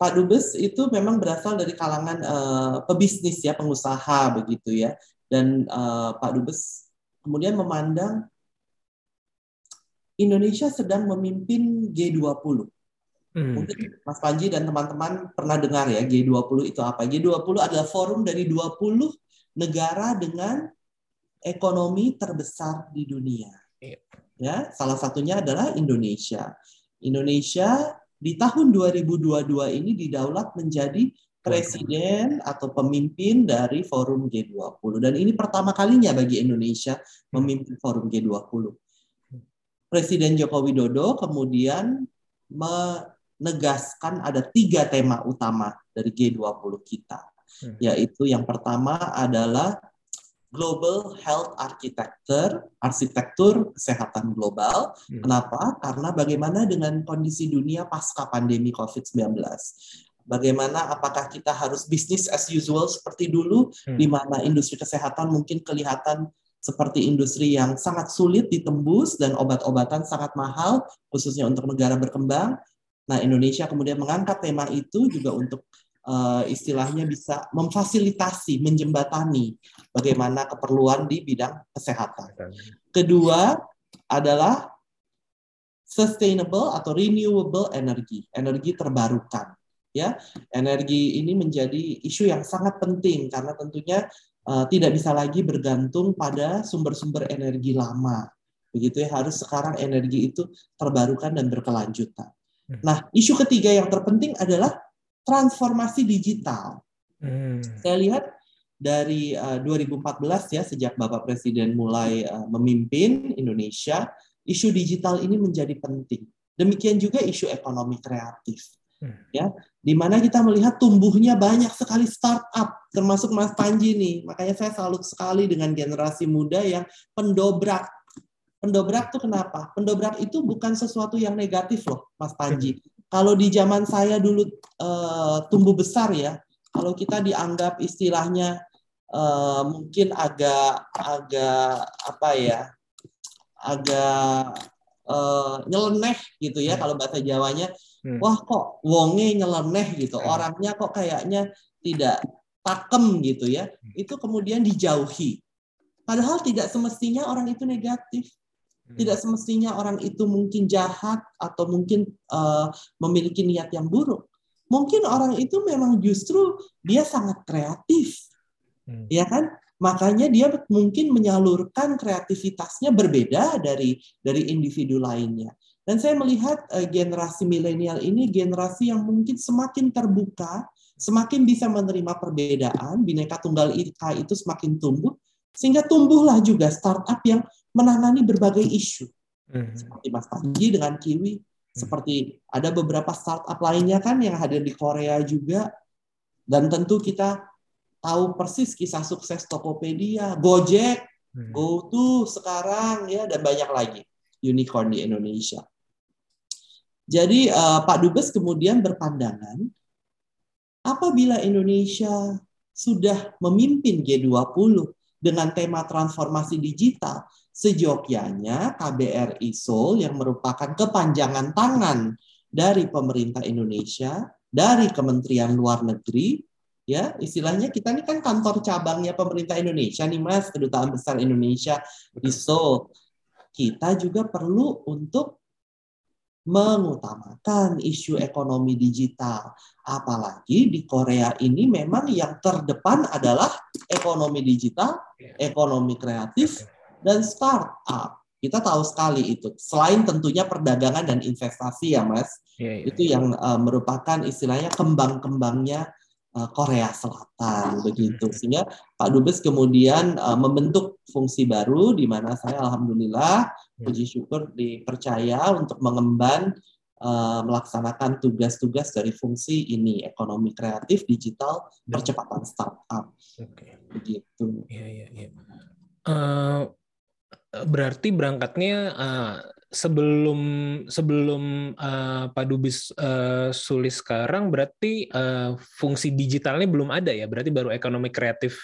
Pak Dubes itu memang berasal dari kalangan eh, pebisnis ya pengusaha begitu ya dan eh, Pak Dubes kemudian memandang Indonesia sedang memimpin G20. Hmm. Mungkin Mas Panji dan teman-teman pernah dengar ya G20 itu apa? G20 adalah forum dari 20 negara dengan ekonomi terbesar di dunia. Iya. Ya, salah satunya adalah Indonesia. Indonesia di tahun 2022 ini didaulat menjadi presiden atau pemimpin dari forum G20 dan ini pertama kalinya bagi Indonesia memimpin forum G20. Presiden Joko Widodo kemudian menegaskan ada tiga tema utama dari G20 kita. Yaitu yang pertama adalah Global Health Architecture, arsitektur kesehatan global. Hmm. Kenapa? Karena bagaimana dengan kondisi dunia pasca pandemi COVID-19. Bagaimana apakah kita harus bisnis as usual seperti dulu, Hmm. di mana industri kesehatan mungkin kelihatan seperti industri yang sangat sulit ditembus dan obat-obatan sangat mahal, khususnya untuk negara berkembang. Nah, Indonesia kemudian mengangkat tema itu juga untuk eh, istilahnya bisa memfasilitasi, menjembatani bagaimana keperluan di bidang kesehatan. Kedua adalah sustainable atau renewable energy, energi terbarukan. Ya, energi ini menjadi isu yang sangat penting karena tentunya uh, tidak bisa lagi bergantung pada sumber-sumber energi lama. Begitu ya, harus sekarang energi itu terbarukan dan berkelanjutan. Hmm. Nah, isu ketiga yang terpenting adalah transformasi digital. Hmm. Saya lihat dari uh, 2014 ya sejak Bapak Presiden mulai uh, memimpin Indonesia, isu digital ini menjadi penting. Demikian juga isu ekonomi kreatif. Hmm. Ya, di mana kita melihat tumbuhnya banyak sekali startup, termasuk Mas Panji nih. Makanya saya salut sekali dengan generasi muda yang pendobrak. Pendobrak tuh kenapa? Pendobrak itu bukan sesuatu yang negatif loh, Mas Panji. Kalau di zaman saya dulu uh, tumbuh besar ya, kalau kita dianggap istilahnya uh, mungkin agak agak apa ya, agak uh, nyeleneh gitu ya kalau bahasa Jawanya. Hmm. Wah kok wonge nyeleneh gitu, Hmm. orangnya kok kayaknya tidak pakem gitu ya. Itu kemudian dijauhi. Padahal tidak semestinya orang itu negatif. Tidak semestinya orang itu mungkin jahat atau mungkin uh, memiliki niat yang buruk. Mungkin orang itu memang justru dia sangat kreatif, Hmm. ya kan? Makanya dia mungkin menyalurkan kreativitasnya berbeda dari dari individu lainnya. Dan saya melihat uh, generasi milenial ini generasi yang mungkin semakin terbuka, semakin bisa menerima perbedaan, bineka tunggal ika itu semakin tumbuh, sehingga tumbuhlah juga startup yang menangani berbagai isu Hmm. seperti Mas Panji dengan Kiwi, seperti ada beberapa startup lainnya kan yang hadir di Korea juga, dan tentu kita tahu persis kisah sukses Tokopedia, Gojek, Hmm. GoTo sekarang ya dan banyak lagi unicorn di Indonesia. Jadi eh, Pak Dubes kemudian berpandangan apabila Indonesia sudah memimpin G20 dengan tema transformasi digital, sejogyanya KBRI Seoul yang merupakan kepanjangan tangan dari pemerintah Indonesia, dari Kementerian Luar Negeri, ya istilahnya kita ini kan kantor cabangnya pemerintah Indonesia nih Mas, kedutaan besar Indonesia di Seoul. Kita juga perlu untuk mengutamakan isu ekonomi digital. Apalagi di Korea ini memang yang terdepan adalah ekonomi digital, ekonomi kreatif, dan startup. Kita tahu sekali itu. Selain tentunya perdagangan dan investasi ya Mas, Iya, iya. itu yang uh, merupakan istilahnya kembang-kembangnya Korea Selatan begitu. Sehingga Pak Dubes kemudian uh, membentuk fungsi baru di mana saya alhamdulillah puji syukur dipercaya untuk mengemban uh, melaksanakan tugas-tugas dari fungsi ini ekonomi kreatif, digital, percepatan startup Oke. begitu. Iya, iya, iya. Eh, berarti berangkatnya eh, sebelum sebelum eh, Pak Dubes eh, sulis sekarang berarti eh, fungsi digitalnya belum ada ya berarti baru ekonomi kreatif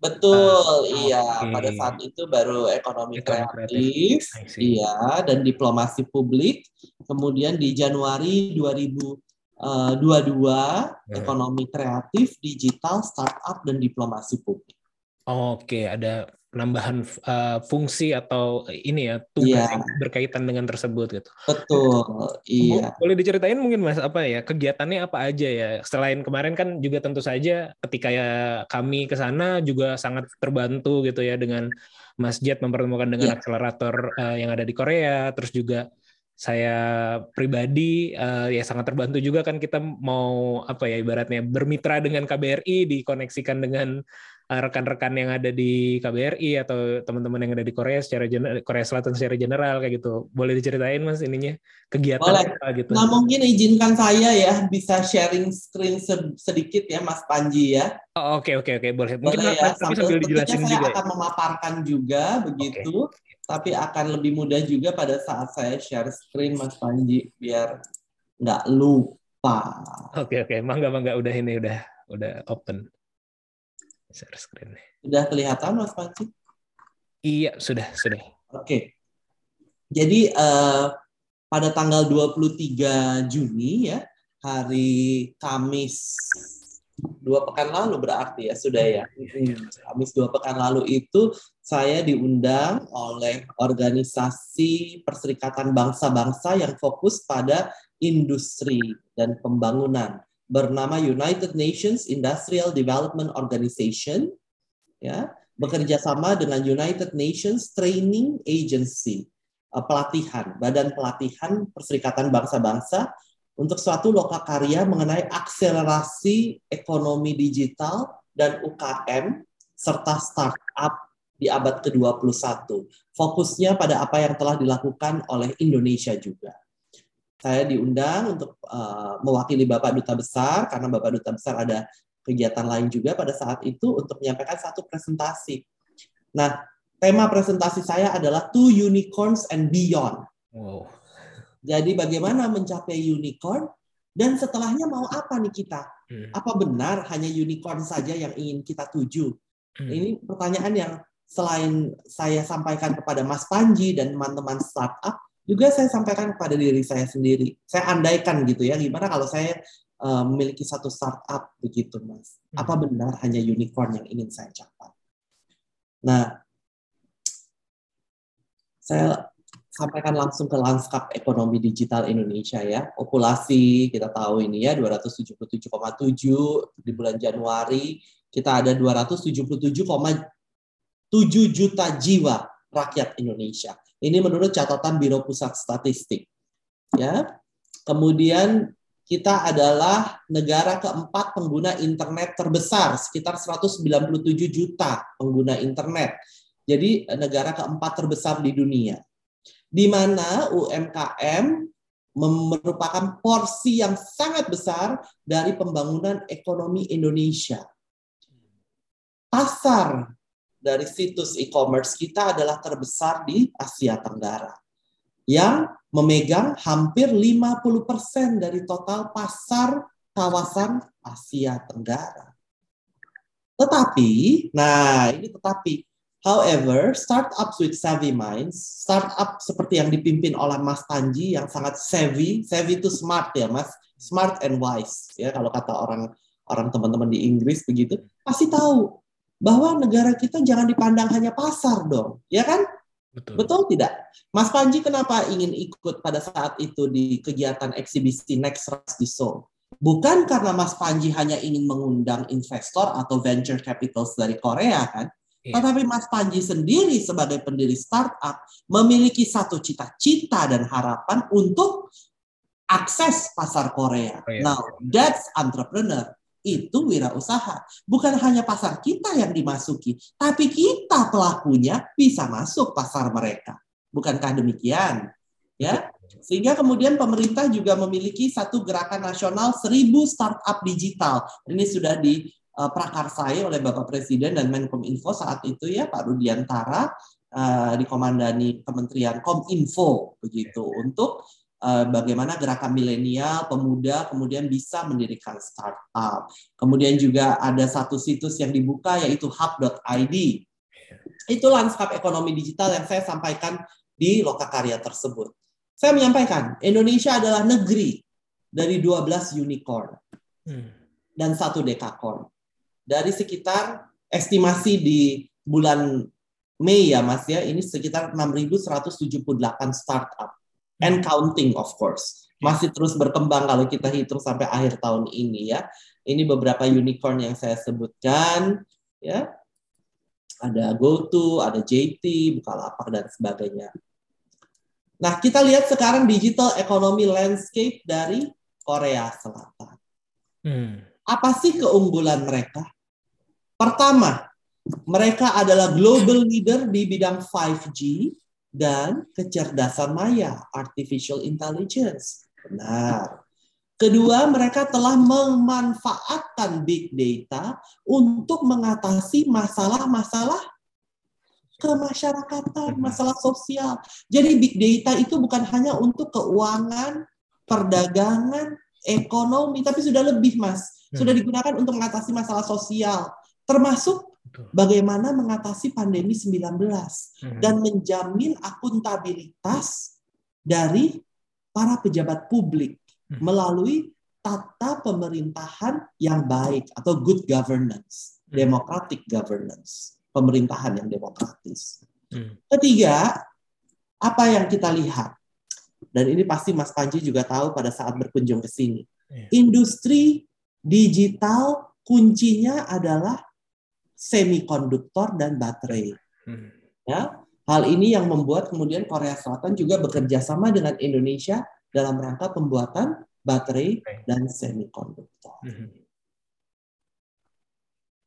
Betul, iya. oke. Pada saat itu baru ekonomi, Ekonomi kreatif, see. iya, dan diplomasi publik. Kemudian di Januari 2022, ekonomi kreatif, digital, startup, dan diplomasi publik. Oke ada penambahan eh, fungsi atau ini ya tugas Iya. yang berkaitan dengan tersebut gitu Betul, iya. Bo- Boleh diceritain mungkin Mas apa ya kegiatannya apa aja ya selain kemarin kan juga tentu saja ketika ya kami ke sana juga sangat terbantu gitu ya dengan Mas Jet mempertemukan dengan Iya. akselerator eh, yang ada di Korea terus juga saya pribadi eh, ya sangat terbantu juga kan kita mau apa ya ibaratnya bermitra dengan KBRI dikoneksikan dengan eh, rekan-rekan yang ada di KBRI atau teman-teman yang ada di Korea secara gener- Korea Selatan secara general kayak gitu boleh diceritain Mas ininya kegiatan Boleh. apa gitu Nah, mungkin izinkan saya ya bisa sharing screen se- sedikit ya, Mas Panji ya. Oh, Oke oke oke boleh. Mungkin Boleh ya, tapi sambil sambil dijelasin saya juga. ya. akan memaparkan juga begitu, tapi akan lebih mudah juga pada saat saya share screen Mas Panji biar nggak lupa. Oke oke, mangga mangga udah ini udah udah open. Share screen. Sudah kelihatan Mas Panji? Iya sudah sudah. Oke. Jadi eh, pada tanggal 23 Juni ya, hari Kamis dua pekan lalu berarti ya sudah ya. Kamis dua pekan lalu itu saya diundang oleh organisasi Perserikatan Bangsa-Bangsa yang fokus pada industri dan pembangunan bernama United Nations Industrial Development Organization ya bekerja sama dengan United Nations Training Agency eh, pelatihan badan pelatihan Perserikatan Bangsa-Bangsa untuk suatu lokakarya mengenai akselerasi ekonomi digital dan UKM serta startup di abad ke-21. Fokusnya pada apa yang telah dilakukan oleh Indonesia juga. Saya diundang untuk uh, mewakili Bapak Duta Besar karena Bapak Duta Besar ada kegiatan lain juga pada saat itu untuk menyampaikan satu presentasi. Nah, tema presentasi saya adalah Two Unicorns and Beyond. Wow. Jadi bagaimana mencapai unicorn dan setelahnya mau apa nih kita? Hmm. Apa benar hanya unicorn saja yang ingin kita tuju? Hmm. Ini pertanyaan yang selain saya sampaikan kepada Mas Panji dan teman-teman startup, juga saya sampaikan kepada diri saya sendiri. Saya andaikan gitu ya, gimana kalau saya uh, memiliki satu startup begitu, Mas? Apa Hmm. benar hanya unicorn yang ingin saya capai? Nah, saya sampaikan langsung ke lanskap ekonomi digital Indonesia ya. Populasi kita tahu ini ya 277,7 di bulan Januari kita ada 277,7 juta jiwa rakyat Indonesia. Ini menurut catatan Biro Pusat Statistik. Ya. Kemudian kita adalah negara keempat pengguna internet terbesar, sekitar 197 juta pengguna internet. Jadi negara keempat terbesar di dunia di mana UMKM merupakan porsi yang sangat besar dari pembangunan ekonomi Indonesia. Pasar dari situs e-commerce kita adalah terbesar di Asia Tenggara yang memegang hampir 50% dari total pasar kawasan Asia Tenggara. Tetapi, nah ini tetapi However, startups with savvy minds, startup seperti yang dipimpin oleh Mas Panji yang sangat savvy, savvy itu smart ya Mas, smart and wise ya kalau kata orang orang teman-teman di Inggris begitu, pasti tahu bahwa negara kita jangan dipandang hanya pasar dong, ya kan? Betul. Betul tidak? Mas Panji kenapa ingin ikut pada saat itu di kegiatan eksibisi Next Rise di Seoul? Bukan karena Mas Panji hanya ingin mengundang investor atau venture capitals dari Korea kan? Iya. Tetapi Mas Panji sendiri sebagai pendiri startup memiliki satu cita-cita dan harapan untuk akses pasar Korea. Korea. Now, that's entrepreneur. Itu wirausaha. Bukan hanya pasar kita yang dimasuki, tapi kita pelakunya bisa masuk pasar mereka. Bukankah demikian? Ya. Sehingga kemudian pemerintah juga memiliki satu gerakan nasional 1000 startup digital. Ini sudah di uh, prakarsai oleh Bapak Presiden dan Menkominfo saat itu ya Pak Rudiantara uh, dikomandani Kementerian Kominfo begitu untuk bagaimana gerakan milenial pemuda kemudian bisa mendirikan startup. Kemudian juga ada satu situs yang dibuka yaitu hub.id. Itu lanskap ekonomi digital yang saya sampaikan di lokakarya tersebut. Saya menyampaikan Indonesia adalah negeri dari 12 unicorn Hmm. dan satu dekakorn dari sekitar estimasi di bulan Mei ya Mas ya, ini sekitar 6.178 startup and counting of course. Masih terus berkembang kalau kita hitung sampai akhir tahun ini ya. Ini beberapa unicorn yang saya sebutkan ya. Ada GoTo, ada JT, Bukalapak dan sebagainya. Nah, kita lihat sekarang digital economy landscape dari Korea Selatan. Hmm. Apa sih keunggulan mereka? Pertama, mereka adalah global leader di bidang 5G dan kecerdasan maya, artificial intelligence. Benar. Kedua, mereka telah memanfaatkan big data untuk mengatasi masalah-masalah kemasyarakatan, masalah sosial. Jadi big data itu bukan hanya untuk keuangan, perdagangan, ekonomi, tapi sudah lebih, Mas. Sudah digunakan untuk mengatasi masalah sosial, termasuk. Bagaimana mengatasi pandemi 19 Hmm. dan menjamin akuntabilitas dari para pejabat publik Hmm. melalui tata pemerintahan yang baik atau good governance, Hmm. democratic governance, pemerintahan yang demokratis. Hmm. Ketiga, apa yang kita lihat? Dan ini pasti Mas Panji juga tahu pada saat berkunjung ke sini. Iya. Industri digital kuncinya adalah semikonduktor dan baterai. Hmm. Ya, hal ini yang membuat kemudian Korea Selatan juga bekerja sama dengan Indonesia dalam rangka pembuatan baterai dan semikonduktor. Hmm.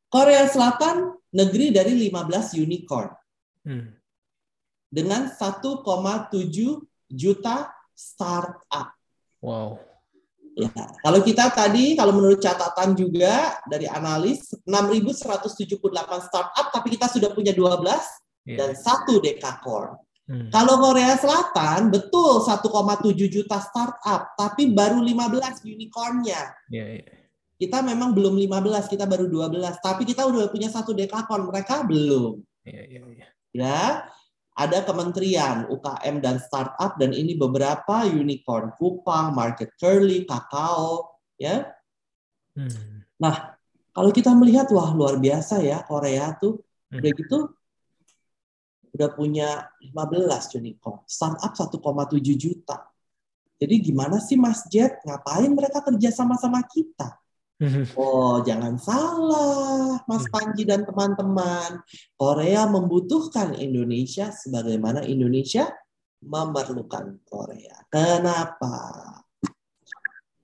Korea Selatan negeri dari 15 unicorn Hmm. dengan 1,7 juta startup. Wow. Ya, kalau kita tadi, kalau menurut catatan juga dari analis, 6.178 startup, tapi kita sudah punya 12 Iya. dan satu dekakorn. Hmm. Kalau Korea Selatan, betul 1,7 juta startup, tapi baru 15 unicornnya. Iya, iya. Kita memang belum 15, kita baru 12, tapi kita udah punya satu dekakorn, mereka belum. Iya, iya, iya. Ya, ada kementerian UKM dan startup dan ini beberapa unicorn Kupang, Market Curly, Kakao, ya. Hmm. Kalau kita melihat wah luar biasa ya Korea tuh Hmm. udah gitu udah punya 15 unicorn, startup 1,7 juta. Jadi gimana sih Mas Jet? Ngapain mereka kerja sama-sama kita? Hmm. Oh, jangan salah, Mas Panji dan teman-teman. Korea membutuhkan Indonesia sebagaimana Indonesia memerlukan Korea. Kenapa?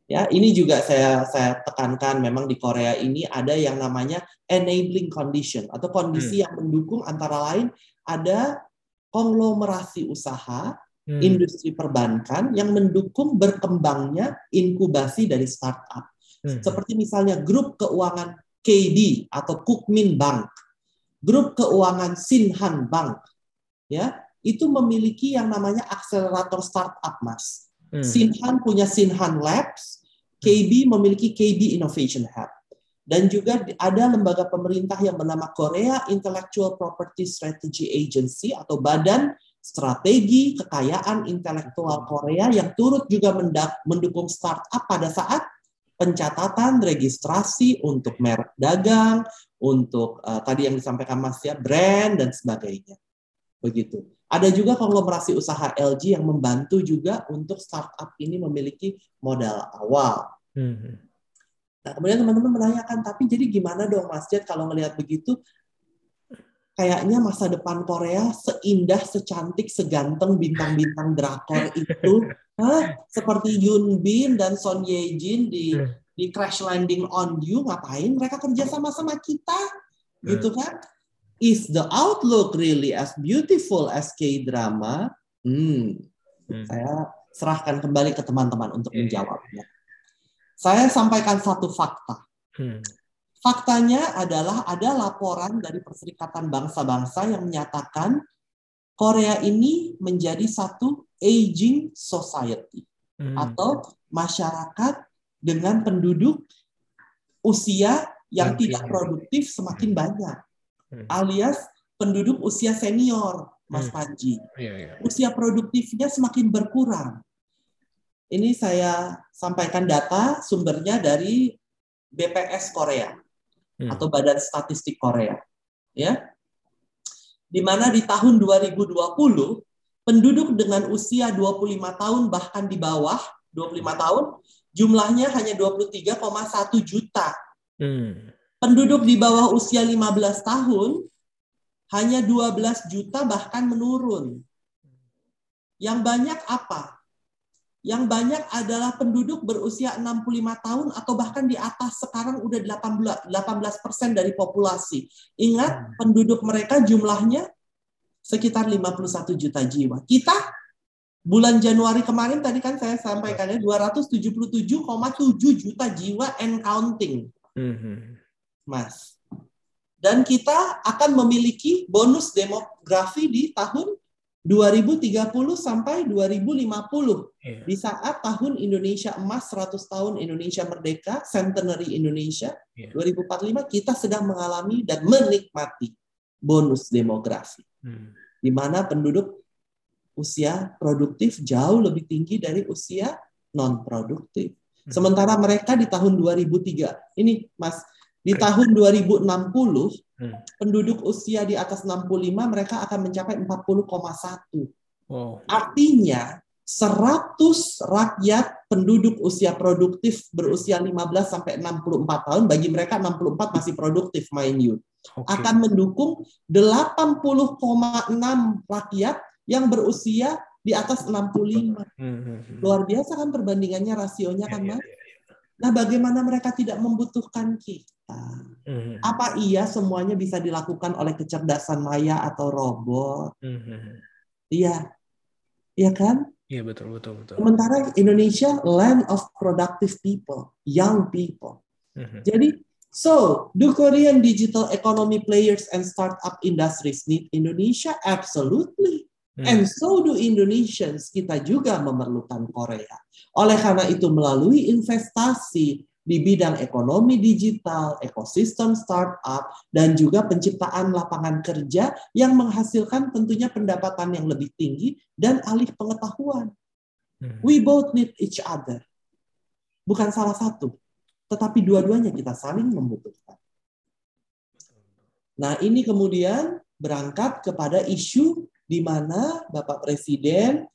Ya, ini juga saya saya tekankan memang di Korea ini ada yang namanya enabling condition atau kondisi yang mendukung antara lain ada konglomerasi usaha, Hmm. industri perbankan yang mendukung berkembangnya inkubasi dari startup Hmm. seperti misalnya grup keuangan KB atau Kukmin Bank, grup keuangan Sinhan Bank, ya itu memiliki yang namanya akselerator startup, mas. Hmm. Sinhan punya Sinhan Labs, KB memiliki KB Innovation Hub, dan juga ada lembaga pemerintah yang bernama Korea Intellectual Property Strategy Agency atau Badan Strategi Kekayaan Intelektual Korea yang turut juga mendukung startup pada saat pencatatan registrasi untuk merek dagang, untuk eh, tadi yang disampaikan Mas ya, brand dan sebagainya. Begitu. Ada juga konglomerasi usaha LG yang membantu juga untuk startup ini memiliki modal awal. Hmm. Nah, kemudian teman-teman menanyakan, tapi jadi gimana dong Mas Jet kalau ngelihat begitu? Kayaknya masa depan Korea seindah, secantik, seganteng bintang-bintang drakor itu. Hah? Seperti Yoon Bin dan Son Ye Jin di Hmm. di Crash Landing on You, ngapain mereka kerja sama-sama kita? Gitu kan? Is the outlook really as beautiful as K-drama? Hmm, Hmm. saya serahkan kembali ke teman-teman untuk iya. menjawabnya. Saya sampaikan satu fakta. Hmm. Faktanya adalah ada laporan dari Perserikatan Bangsa-Bangsa yang menyatakan Korea ini menjadi satu aging society Hmm. atau masyarakat dengan penduduk usia yang Makin. tidak produktif semakin banyak, Hmm. alias penduduk usia senior, Mas Hmm. Panji. Iya, iya. Usia produktifnya semakin berkurang. Ini saya sampaikan data sumbernya dari BPS Korea Hmm. atau Badan Statistik Korea. Ya. Di mana di tahun 2020 penduduk dengan usia 25 tahun bahkan di bawah 25 tahun jumlahnya hanya 23,1 juta. Hmm. Penduduk di bawah usia 15 tahun hanya 12 juta bahkan menurun. Yang banyak apa? Yang banyak adalah penduduk berusia 65 tahun atau bahkan di atas sekarang udah 18 18 persen dari populasi. Ingat penduduk mereka jumlahnya sekitar 51 juta jiwa. Kita bulan Januari kemarin tadi kan saya sampaikannya 277,7 juta jiwa and counting. Hmm. Mas. Dan kita akan memiliki bonus demografi di tahun 2030 sampai 2050. Iya. Di saat tahun Indonesia emas 100 tahun Indonesia merdeka, centenary Indonesia Iya. 2045 kita sedang mengalami dan menikmati bonus demografi Hmm. Di mana penduduk usia produktif jauh lebih tinggi dari usia non produktif. Sementara mereka di tahun 2003, ini Mas, di tahun 2060 Hmm. penduduk usia di atas 65 mereka akan mencapai 40,1. Wow. Artinya 100 rakyat penduduk usia produktif berusia 15 sampai 64 tahun bagi mereka 64 masih produktif mind you Oke. akan mendukung 80,6 rakyat yang berusia di atas 65. Hmm, hmm, hmm. Luar biasa kan perbandingannya rasionya Ya, kan, ya, Mas? ya, ya. Nah, bagaimana mereka tidak membutuhkan kita? Apa iya semuanya bisa dilakukan oleh kecerdasan maya atau robot? Iya. Iya kan? Iya betul betul betul. Sementara Indonesia land of productive people, young people. Hmm, hmm. Jadi, so do Korean digital economy players and startup industries need Indonesia? Absolutely. Hmm. And so do Indonesians. Kita juga memerlukan Korea. Oleh karena itu, melalui investasi di bidang ekonomi digital, ekosistem startup, dan juga penciptaan lapangan kerja yang menghasilkan tentunya pendapatan yang lebih tinggi dan alih pengetahuan. Hmm. We both need each other. Bukan salah satu, tetapi dua-duanya kita saling membutuhkan. Nah, ini kemudian berangkat kepada isu di mana Bapak Presiden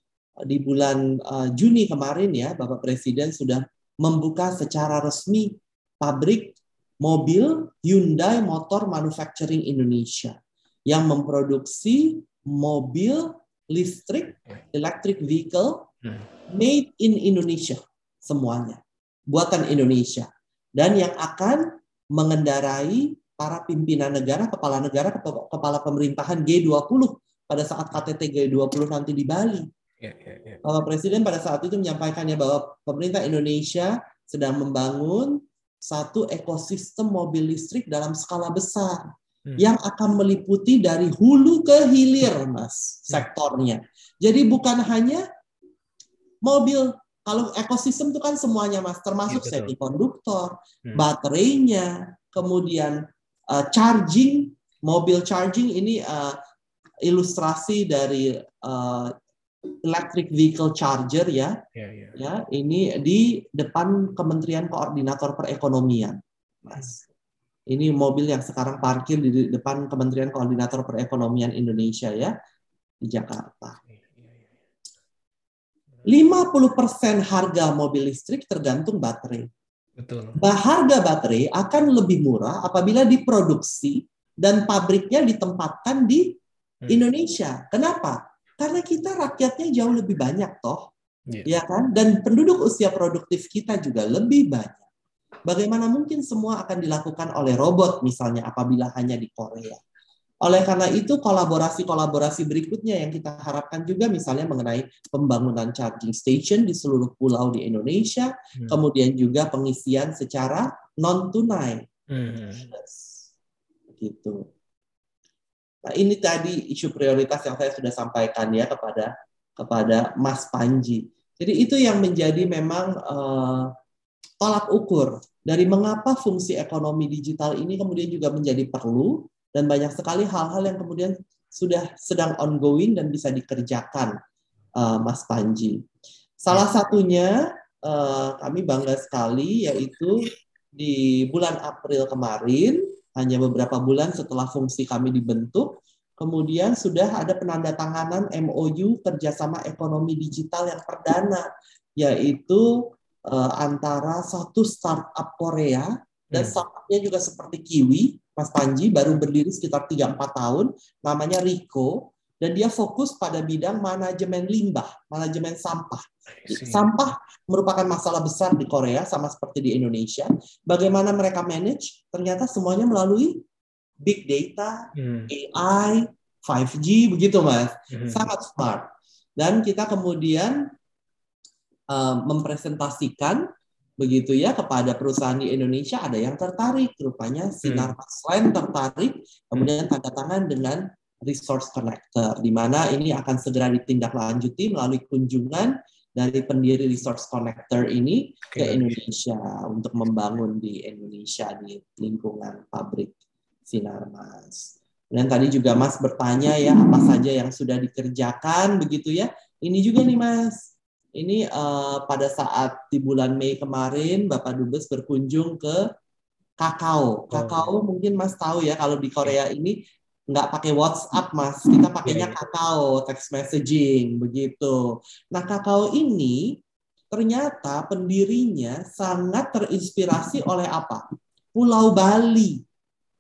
di bulan eh, Juni kemarin ya, Bapak Presiden sudah membuka secara resmi pabrik mobil Hyundai Motor Manufacturing Indonesia yang memproduksi mobil listrik, electric vehicle Hmm. made in Indonesia semuanya, buatan Indonesia dan yang akan mengendarai para pimpinan negara, kepala negara, kepa- kepala pemerintahan G20 pada saat KTT G20 nanti di Bali. Ya, ya, ya. Presiden pada saat itu menyampaikannya bahwa pemerintah Indonesia sedang membangun satu ekosistem mobil listrik dalam skala besar Hmm. yang akan meliputi dari hulu ke hilir, Mas, sektornya. Jadi bukan hanya mobil, kalau ekosistem itu kan semuanya, Mas, termasuk betul. semikonduktor, Hmm. baterainya, kemudian uh, charging, mobil charging ini uh, ilustrasi dari uh, electric vehicle charger ya, Ya, ya. ya ini di depan Kementerian Koordinator Perekonomian, Mas. Ini mobil yang sekarang parkir di depan Kementerian Koordinator Perekonomian Indonesia ya di Jakarta. Ya, ya, ya. 50% harga mobil listrik tergantung baterai. Betul. Harga baterai akan lebih murah apabila diproduksi dan pabriknya ditempatkan di Hmm. Indonesia. Kenapa? Karena kita rakyatnya jauh lebih banyak toh, Iya. ya kan? Dan penduduk usia produktif kita juga lebih banyak. Bagaimana mungkin semua akan dilakukan oleh robot misalnya apabila hanya di Korea? Oleh karena itu kolaborasi-kolaborasi berikutnya yang kita harapkan juga misalnya mengenai pembangunan charging station di seluruh pulau di Indonesia, Hmm. kemudian juga pengisian secara non tunai. Hmm. Gitu. Nah, ini tadi isu prioritas yang saya sudah sampaikan ya kepada kepada Mas Panji. Jadi itu yang menjadi memang eh, tolak ukur dari mengapa fungsi ekonomi digital ini kemudian juga menjadi perlu dan banyak sekali hal-hal yang kemudian sudah sedang ongoing dan bisa dikerjakan eh, Mas Panji. Salah satunya eh, kami bangga sekali yaitu di bulan April kemarin hanya beberapa bulan setelah fungsi kami dibentuk, kemudian sudah ada penandatanganan MOU kerjasama ekonomi digital yang perdana, yaitu eh, antara satu startup Korea dan Hmm. startupnya juga seperti Kiwi, Mas Panji baru berdiri sekitar 3-4 tahun, namanya Rico, dan dia fokus pada bidang manajemen limbah, manajemen sampah. Sampah merupakan masalah besar di Korea sama seperti di Indonesia. Bagaimana mereka manage? Ternyata semuanya melalui big data, Hmm. AI, 5G begitu Mas. Hmm. Sangat smart. Dan kita kemudian uh, mempresentasikan begitu ya kepada perusahaan di Indonesia ada yang tertarik rupanya Sinar Masland tertarik kemudian tanda tangan dengan resource connector di mana ini akan segera ditindaklanjuti melalui kunjungan dari pendiri resource connector ini ke Oke. Indonesia untuk membangun di Indonesia di lingkungan pabrik Sinarmas. Dan tadi juga Mas bertanya ya apa saja yang sudah dikerjakan begitu ya. Ini juga nih Mas. Ini eh, pada saat di bulan Mei kemarin Bapak Dubes berkunjung ke Kakao. Kakao mungkin Mas tahu ya kalau di Korea ini nggak pakai WhatsApp Mas, kita pakainya Iya, iya. Kakao, text messaging begitu. Nah Kakao ini ternyata pendirinya sangat terinspirasi oleh apa? Pulau Bali.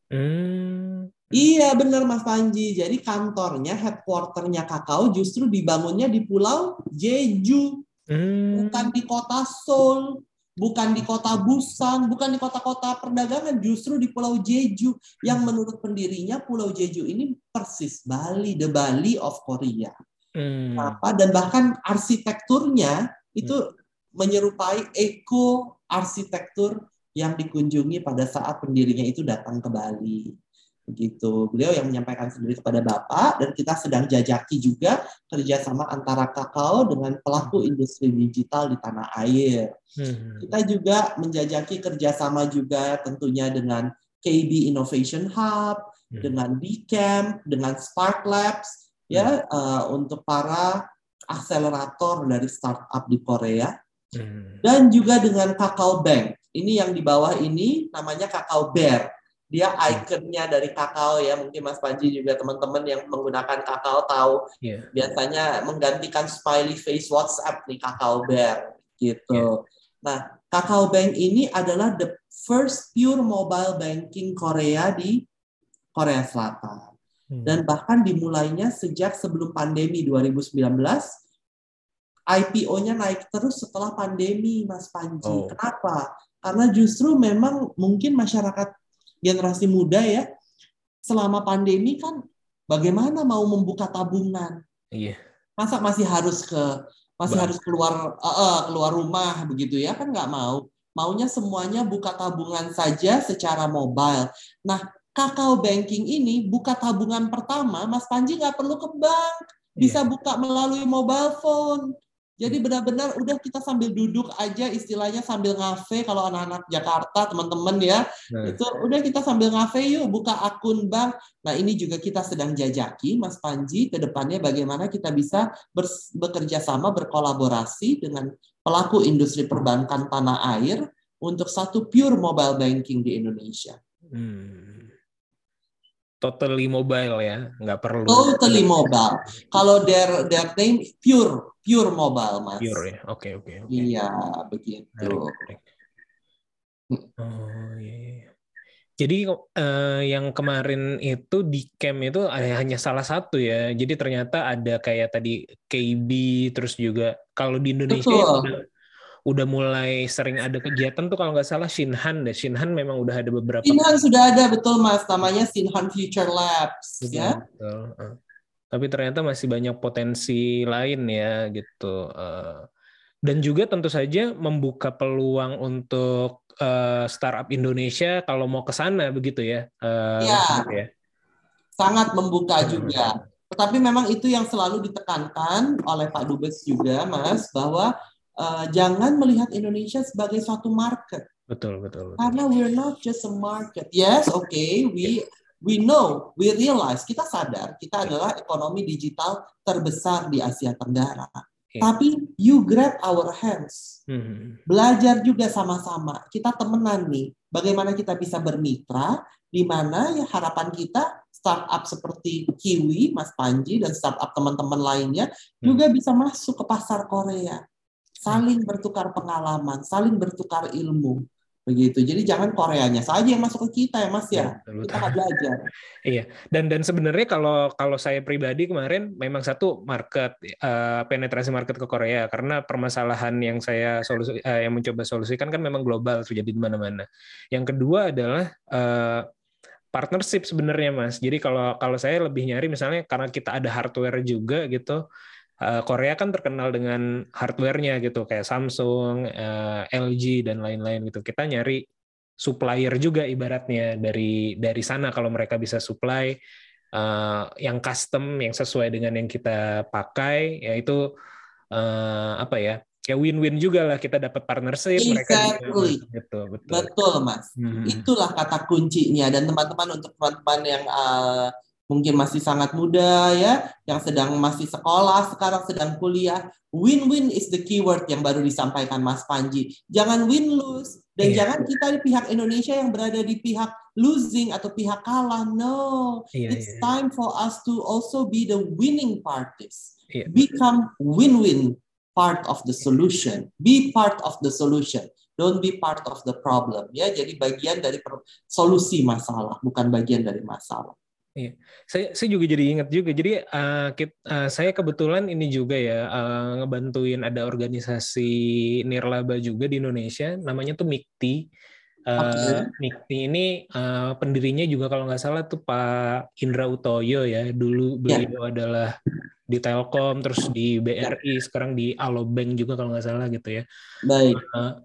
Hmm. Iya benar Mas Panji. Jadi kantornya, headquarternya Kakao justru dibangunnya di Pulau Jeju, Hmm. bukan di kota Seoul, bukan di kota Busan, bukan di kota-kota perdagangan, justru di Pulau Jeju. Yang menurut pendirinya Pulau Jeju ini persis Bali, the Bali of Korea. Hmm. Apa dan bahkan arsitekturnya itu menyerupai eko arsitektur yang dikunjungi pada saat pendirinya itu datang ke Bali. Begitu. Beliau yang menyampaikan sendiri kepada Bapak dan kita sedang jajaki juga kerjasama antara Kakao dengan pelaku industri digital di tanah air. Hmm. Kita juga menjajaki kerjasama juga tentunya dengan KB Innovation Hub, Hmm. dengan Bcamp, dengan Spark Labs, ya eh, untuk para akselerator dari startup di Korea, Hmm. dan juga dengan Kakao Bank. Ini yang di bawah ini namanya Kakao Bear. Dia ikonnya dari kakao ya, mungkin Mas Panji juga teman-teman yang menggunakan kakao tahu Iya. biasanya menggantikan smiley face WhatsApp nih Kakao Bear gitu. Nah, Kakao Bank ini adalah the first pure mobile banking Korea di Korea Selatan. Hmm. Dan bahkan dimulainya sejak sebelum pandemi 2019 IPO-nya naik terus setelah pandemi, Mas Panji. Oh. Kenapa? Karena justru memang mungkin masyarakat generasi muda ya, selama pandemi kan bagaimana mau membuka tabungan? Iya. masa masih harus ke masih harus keluar eh, eh, keluar rumah begitu ya? Kan nggak mau. Maunya semuanya buka tabungan saja secara mobile. Nah kakao banking ini buka tabungan pertama Mas Panji nggak perlu ke bank. Bisa buka melalui mobile phone jadi benar-benar udah kita sambil duduk aja istilahnya sambil ngafe kalau anak-anak Jakarta teman-teman ya Nah. itu udah kita sambil ngafe yuk buka akun bank Nah, ini juga kita sedang jajaki, Mas Panji, ke depannya bagaimana kita bisa bekerja sama, berkolaborasi dengan pelaku industri perbankan tanah air untuk satu pure mobile banking di Indonesia. Hmm. Totally mobile ya, nggak perlu Totally mobile. Kalau their their name pure, pure mobile, Mas. pure ya. Oke oke oke. Iya, begitu. Menarik, menarik. Oh iya. iya. Jadi eh, yang kemarin itu di camp itu ada- hanya salah satu ya. Jadi ternyata ada kayak tadi KB terus juga kalau di Indonesia Betul. Udah mulai sering ada kegiatan tuh kalau nggak salah Shinhan deh. Shinhan memang udah ada beberapa Sinhan sudah ada betul Mas, namanya Sinhan Future Labs Betul, ya. betul. Eh, Tapi ternyata masih banyak potensi lain ya gitu. Eh, Dan juga tentu saja membuka peluang untuk eh, startup Indonesia kalau mau ke sana begitu ya. Iya. Mas ya. sangat membuka juga. Tetapi memang itu yang selalu ditekankan oleh Pak Dubes juga, Mas, bahwa eh, jangan melihat Indonesia sebagai suatu market. Betul, betul. betul. Karena we're not just a market. Yes, okay, we we know, we realize, kita sadar kita adalah ekonomi digital terbesar di Asia Tenggara. Iya. Tapi you grab our hands Hmm. belajar juga sama-sama. Kita temenan nih, bagaimana kita bisa bermitra, di mana ya harapan kita startup seperti Kiwi, Mas Panji, dan startup teman-teman lainnya juga bisa masuk ke pasar Korea. Saling bertukar pengalaman, saling bertukar ilmu. Begitu. Jadi jangan Koreanya saja yang masuk ke kita ya Mas ya. Betul, Kita nggak belajar. Iya, dan dan sebenarnya kalau kalau saya pribadi kemarin memang satu market eh, penetrasi market ke Korea karena permasalahan yang saya solusi eh, yang mencoba solusikan kan memang global terjadi di mana-mana. Yang kedua adalah eh, partnership sebenarnya Mas. Jadi kalau kalau saya lebih nyari misalnya karena kita ada hardware juga gitu. Eh, Korea kan terkenal dengan hardware-nya gitu kayak Samsung, eh, LG dan lain-lain gitu. Kita nyari supplier juga ibaratnya dari dari sana kalau mereka bisa supply eh, yang custom yang sesuai dengan yang kita pakai yaitu apa ya kayak win-win juga lah kita dapat partnership mereka juga Exactly. gitu betul Betul Mas. Hmm. Itulah kata kuncinya dan teman-teman untuk teman-teman yang uh, mungkin masih sangat muda ya, yang sedang masih sekolah, sekarang sedang kuliah. Win-win is the keyword yang baru disampaikan Mas Panji. Jangan win-lose. Dan Iya. jangan kita di pihak Indonesia yang berada di pihak losing atau pihak kalah. No. Iya, It's iya. time for us to also be the winning parties. Iya. Become win-win part of the solution. Be part of the solution. Don't be part of the problem. Ya, jadi bagian dari solusi masalah, bukan bagian dari masalah. Saya, saya juga jadi ingat juga. Jadi uh, kit- uh, saya kebetulan ini juga ya uh, ngebantuin ada organisasi nirlaba juga di Indonesia, namanya tuh MIKTI. Uh. MIKTI ini uh, pendirinya juga kalau nggak salah tuh Pak Indra Utoyo ya. Dulu beliau adalah di Telkom, terus di BRI, sekarang di Alobank juga kalau nggak salah gitu ya. Baik. Uh,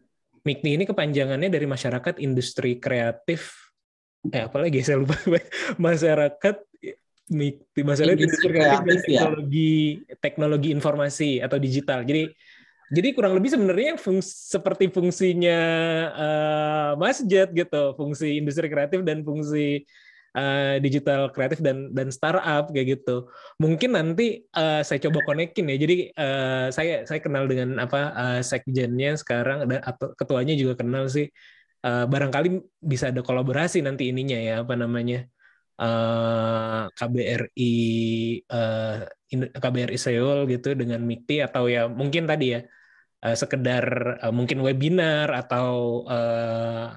MIKTI ini kepanjangannya dari masyarakat industri kreatif eh apalagi saya lupa masyarakat masyarakat Industri kreatif dan kreatif, ya. teknologi teknologi informasi atau digital. Jadi jadi kurang lebih sebenarnya fungs- seperti fungsinya eh, Mas Jet gitu fungsi industri kreatif dan fungsi eh, digital kreatif dan dan startup kayak gitu. Mungkin nanti eh, saya coba konekin ya. Jadi eh, saya saya kenal dengan apa eh, sekjennya sekarang dan atau ketuanya juga kenal sih Eh, barangkali bisa ada kolaborasi nanti ininya ya apa namanya eh, KBRI eh, Indo- KBRI Seoul gitu dengan MIKTI atau ya mungkin tadi ya eh, sekedar eh, mungkin webinar atau eh,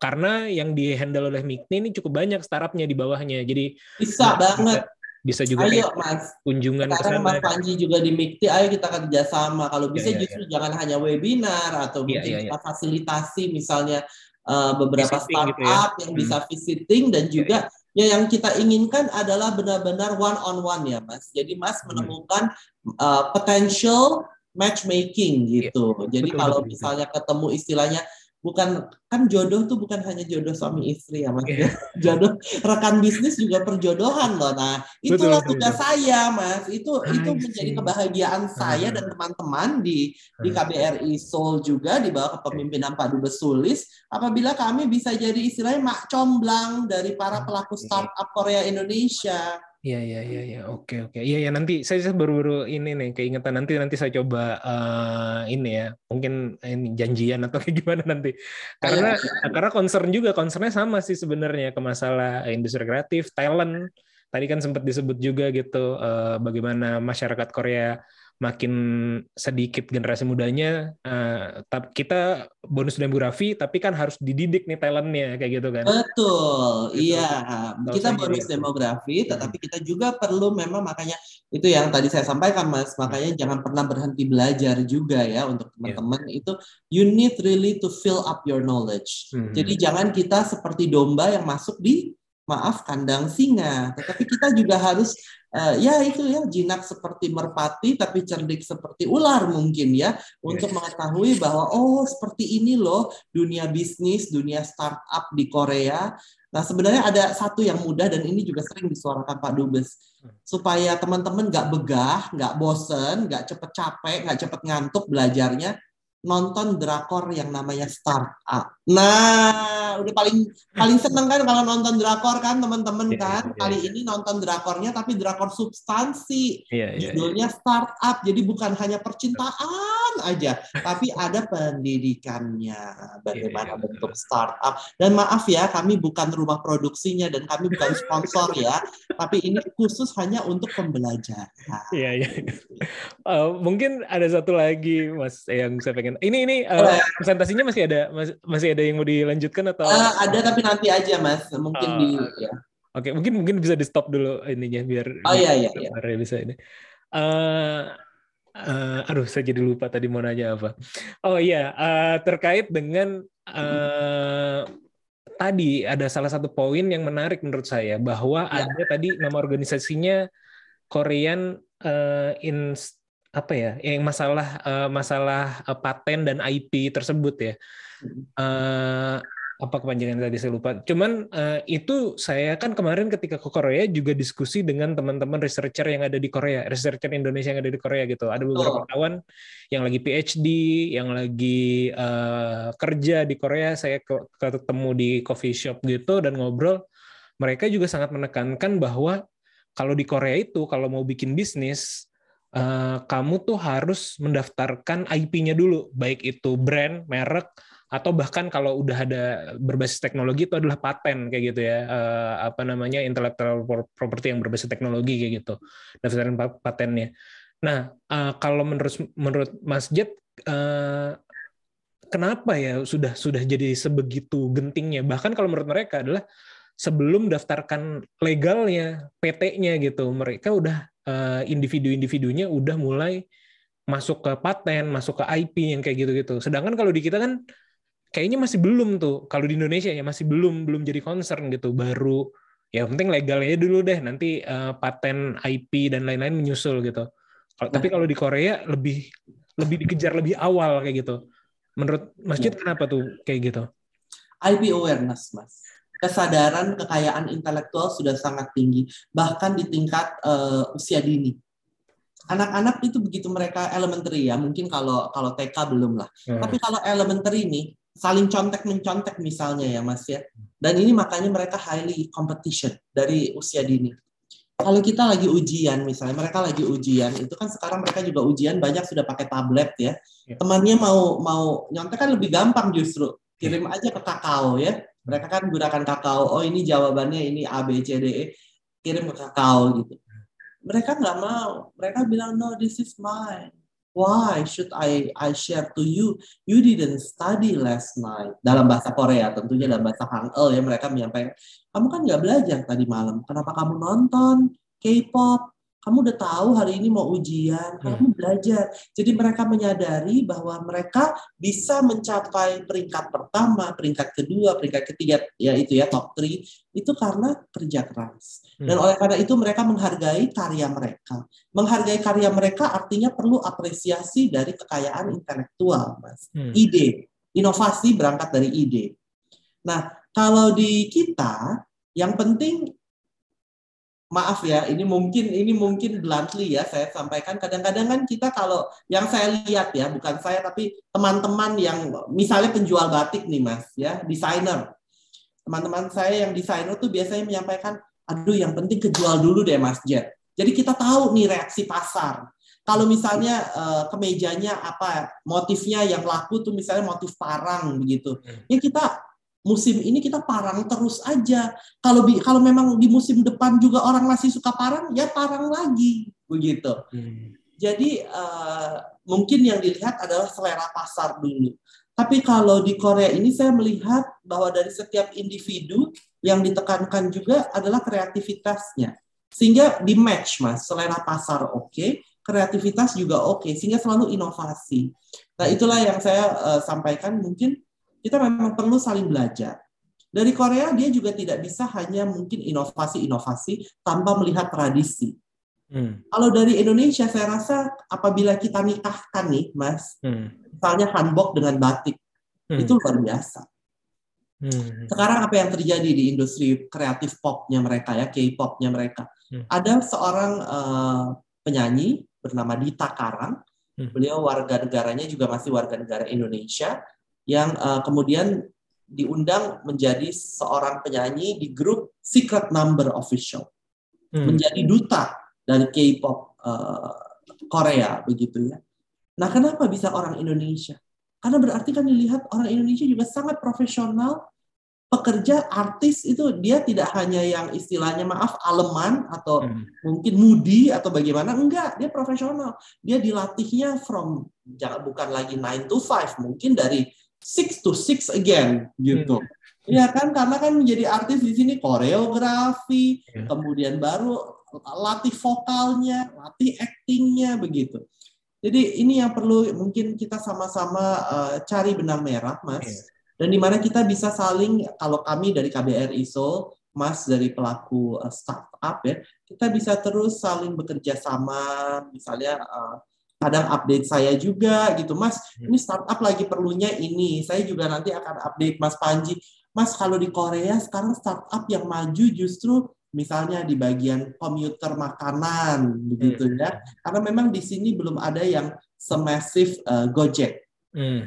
karena yang di handle oleh MIKTI ini cukup banyak startupnya di bawahnya jadi Bisa banget. Bisa juga Ayo Mas. kunjungan ke Sekarang sana Mas Panji juga di MIKTI, ayo kita kerjasama. Kalau bisa Iya, iya, justru jangan hanya webinar atau Iya, mungkin iya, kita fasilitasi misalnya eh, beberapa Visiting gitu ya. startup yang Hmm. bisa visiting dan juga ya yang kita inginkan adalah benar-benar one on one ya Mas. Jadi Mas Hmm. menemukan eh, potential matchmaking gitu. Jadi Iya. Betul, kalau betul, betul. misalnya ketemu istilahnya bukan kan jodoh tuh bukan hanya jodoh suami istri ya Mas. Iya. jodoh rekan bisnis juga perjodohan loh. Nah, itulah betul, tugas betul. saya, Mas. Itu itu I menjadi see. kebahagiaan saya Ah. dan teman-teman di di Ah. KBRI Seoul juga di bawah kepemimpinan Pak Dubes Sulis apabila kami bisa jadi istilahnya mak comblang dari para pelaku startup Korea Indonesia. Iya iya iya iya. Oke oke. Iya ya nanti saya, saya baru-baru ini nih keingetan. Nanti nanti saya coba eh, ini ya mungkin ini janjian atau kayak gimana nanti. Karena karena concern juga concernnya sama sih sebenarnya ke masalah industri kreatif talent. Tadi kan sempat disebut juga gitu eh, bagaimana masyarakat Korea makin sedikit generasi mudanya eh, tap- kita bonus demografi tapi kan harus dididik nih talentnya kayak gitu kan Betul, Gitu. iya. Tahu Kita bonus jadi- demografi, tetapi kita juga perlu memang makanya itu yang tadi saya sampaikan, Mas. Makanya jangan pernah berhenti belajar juga ya untuk teman-teman. Itu you need really to fill up your knowledge. Hmm. Jadi jangan kita seperti domba yang masuk di maaf kandang singa, tetapi kita juga harus ya itu ya jinak seperti merpati tapi cerdik seperti ular mungkin ya untuk mengetahui bahwa oh seperti ini loh dunia bisnis, dunia startup di Korea. Nah sebenarnya ada satu yang mudah dan ini juga sering disuarakan Pak Dubes supaya teman-teman nggak begah, nggak bosen, nggak cepet capek, nggak cepet ngantuk belajarnya nonton drakor yang namanya startup. Nah, udah paling paling seneng kan kalau nonton drakor kan teman-teman Iya, kan. iya, Kali iya. ini nonton drakornya tapi drakor substansi. Iya, iya. Judulnya startup. Jadi bukan hanya percintaan aja, tapi ada pendidikannya. Bagaimana Iya, iya, bentuk startup. Dan maaf ya, kami bukan rumah produksinya dan kami bukan sponsor ya, tapi ini khusus hanya untuk pembelajaran. Iya, iya. Eh, mungkin ada satu lagi, Mas, yang saya pengen. Ini ini Boleh. presentasinya masih ada, mas- masih ada yang mau dilanjutkan atau? Eh, ada tapi nanti aja mas, mungkin Oh, di oke. ya. Oke, mungkin mungkin bisa di stop dulu ininya biar. Oh iya iya iya. biar bisa ini. Eh, eh, aduh, saya jadi lupa tadi mau nanya apa. Oh iya, eh, terkait dengan eh, tadi ada salah satu poin yang menarik menurut saya bahwa Ya. ada tadi nama organisasinya Korean eh, in apa ya, yang masalah eh, masalah eh, paten dan IP tersebut ya. Eh, apa kepanjangan tadi saya lupa. Cuman eh, itu saya kan kemarin ketika ke Korea juga diskusi dengan teman-teman researcher yang ada di Korea, researcher Indonesia yang ada di Korea gitu. Ada beberapa kawan yang lagi PhD, yang lagi eh, kerja di Korea. Saya ke- ketemu di coffee shop gitu dan ngobrol mereka juga sangat menekankan bahwa kalau di Korea itu kalau mau bikin bisnis eh, kamu tuh harus mendaftarkan IP-nya dulu, baik itu brand, merek, atau bahkan kalau udah ada berbasis teknologi itu adalah paten kayak gitu ya, eh, apa namanya intellectual property yang berbasis teknologi kayak gitu, daftarin pa- patennya. Nah, eh, kalau menurut menurut Mas Jet, kenapa ya sudah sudah jadi sebegitu gentingnya? Bahkan kalau menurut mereka adalah sebelum daftarkan legalnya PT-nya gitu, mereka udah individu-individunya udah mulai masuk ke paten, masuk ke IP yang kayak gitu-gitu. Sedangkan kalau di kita kan kayaknya masih belum tuh. Kalau di Indonesia ya masih belum belum jadi concern gitu. Baru ya penting legalnya dulu deh. Nanti eh, paten IP dan lain-lain menyusul gitu. Kalau tapi kalau di Korea lebih lebih dikejar lebih awal kayak gitu. Menurut Masjid kenapa tuh kayak gitu? IP awareness, Mas. Kesadaran kekayaan intelektual sudah sangat tinggi, bahkan di tingkat eh, usia dini. Anak-anak itu begitu mereka elementary ya, mungkin kalau kalau TK belum lah. Hmm. Tapi kalau elementary ini saling contek mencontek misalnya ya Mas ya. Dan ini makanya mereka highly competition dari usia dini. Kalau kita lagi ujian misalnya, mereka lagi ujian, itu kan sekarang mereka juga ujian banyak sudah pakai tablet ya. Ya. Temannya mau mau nyontek kan lebih gampang justru. Kirim aja ke kakao ya. Mereka kan gunakan kakao. Oh ini jawabannya ini A B C D E. Kirim ke kakao gitu. Mereka nggak mau. Mereka bilang no, this is mine. Why should I I share to you? You didn't study last night. Dalam bahasa Korea, tentunya dalam bahasa Hangul ya mereka menyampaikan, kamu kan nggak belajar tadi malam. Kenapa kamu nonton K-pop? Kamu udah tahu hari ini mau ujian, kamu belajar. Jadi mereka menyadari bahwa mereka bisa mencapai peringkat pertama, peringkat kedua, peringkat ketiga, ya itu ya top 3, itu karena kerja keras. Dan Hmm. oleh karena itu mereka menghargai karya mereka. Menghargai karya mereka artinya perlu apresiasi dari kekayaan intelektual, Mas. Hmm. Ide, inovasi berangkat dari ide. Nah, kalau di kita yang penting maaf ya, ini mungkin ini mungkin bluntly ya saya sampaikan kadang-kadang kan kita kalau yang saya lihat ya, bukan saya tapi teman-teman yang misalnya penjual batik nih Mas ya, desainer. Teman-teman saya yang desainer tuh biasanya menyampaikan, aduh yang penting kejual dulu deh Mas Jet. Jadi kita tahu nih reaksi pasar. Kalau misalnya eh, kemejanya apa motifnya yang laku tuh misalnya motif parang begitu. Ya kita musim ini kita parang terus aja. Kalau bi- kalau memang di musim depan juga orang masih suka parang, ya parang lagi begitu. Hmm. Jadi eh, mungkin yang dilihat adalah selera pasar dulu. Tapi kalau di Korea ini saya melihat bahwa dari setiap individu yang ditekankan juga adalah kreativitasnya. Sehingga di match Mas, selera pasar oke, kreativitas juga oke, sehingga selalu inovasi. Nah, itulah yang saya eh, sampaikan mungkin kita memang perlu saling belajar. Dari Korea dia juga tidak bisa hanya mungkin inovasi-inovasi tanpa melihat tradisi. Hmm. Kalau dari Indonesia, saya rasa apabila kita nikahkan nih, Mas, Hmm. misalnya hanbok dengan batik, Hmm. itu luar biasa. Hmm. Sekarang apa yang terjadi di industri kreatif popnya mereka ya, K-popnya mereka? Hmm. Ada seorang eh, penyanyi bernama Dita Karang, Hmm. beliau warga negaranya juga masih warga negara Indonesia, yang eh, kemudian diundang menjadi seorang penyanyi di grup Secret Number Official. Hmm. menjadi duta dari K-pop eh, Korea begitu ya. Nah, kenapa bisa orang Indonesia? Karena berarti kan dilihat orang Indonesia juga sangat profesional, pekerja artis itu dia tidak hanya yang istilahnya maaf aleman atau Hmm. mungkin moody atau bagaimana enggak, dia profesional. Dia dilatihnya from jangan bukan lagi 9 to 5, mungkin dari 6 to 6 again gitu. Iya kan karena kan menjadi artis di sini koreografi, Ya. kemudian baru latih vokalnya, latih aktingnya begitu. Jadi ini yang perlu mungkin kita sama-sama eh, cari benang merah, Mas. Iya. Dan di mana kita bisa saling kalau kami dari KBRI Seoul, Mas dari pelaku eh, startup ya, kita bisa terus saling bekerja sama, misalnya eh, kadang update saya juga gitu, Mas. Ini startup lagi perlunya ini. Saya juga nanti akan update Mas Panji. Mas kalau di Korea sekarang startup yang maju justru misalnya di bagian komuter makanan begitu ya. Karena memang di sini belum ada yang semasif eh, Gojek, Hmm.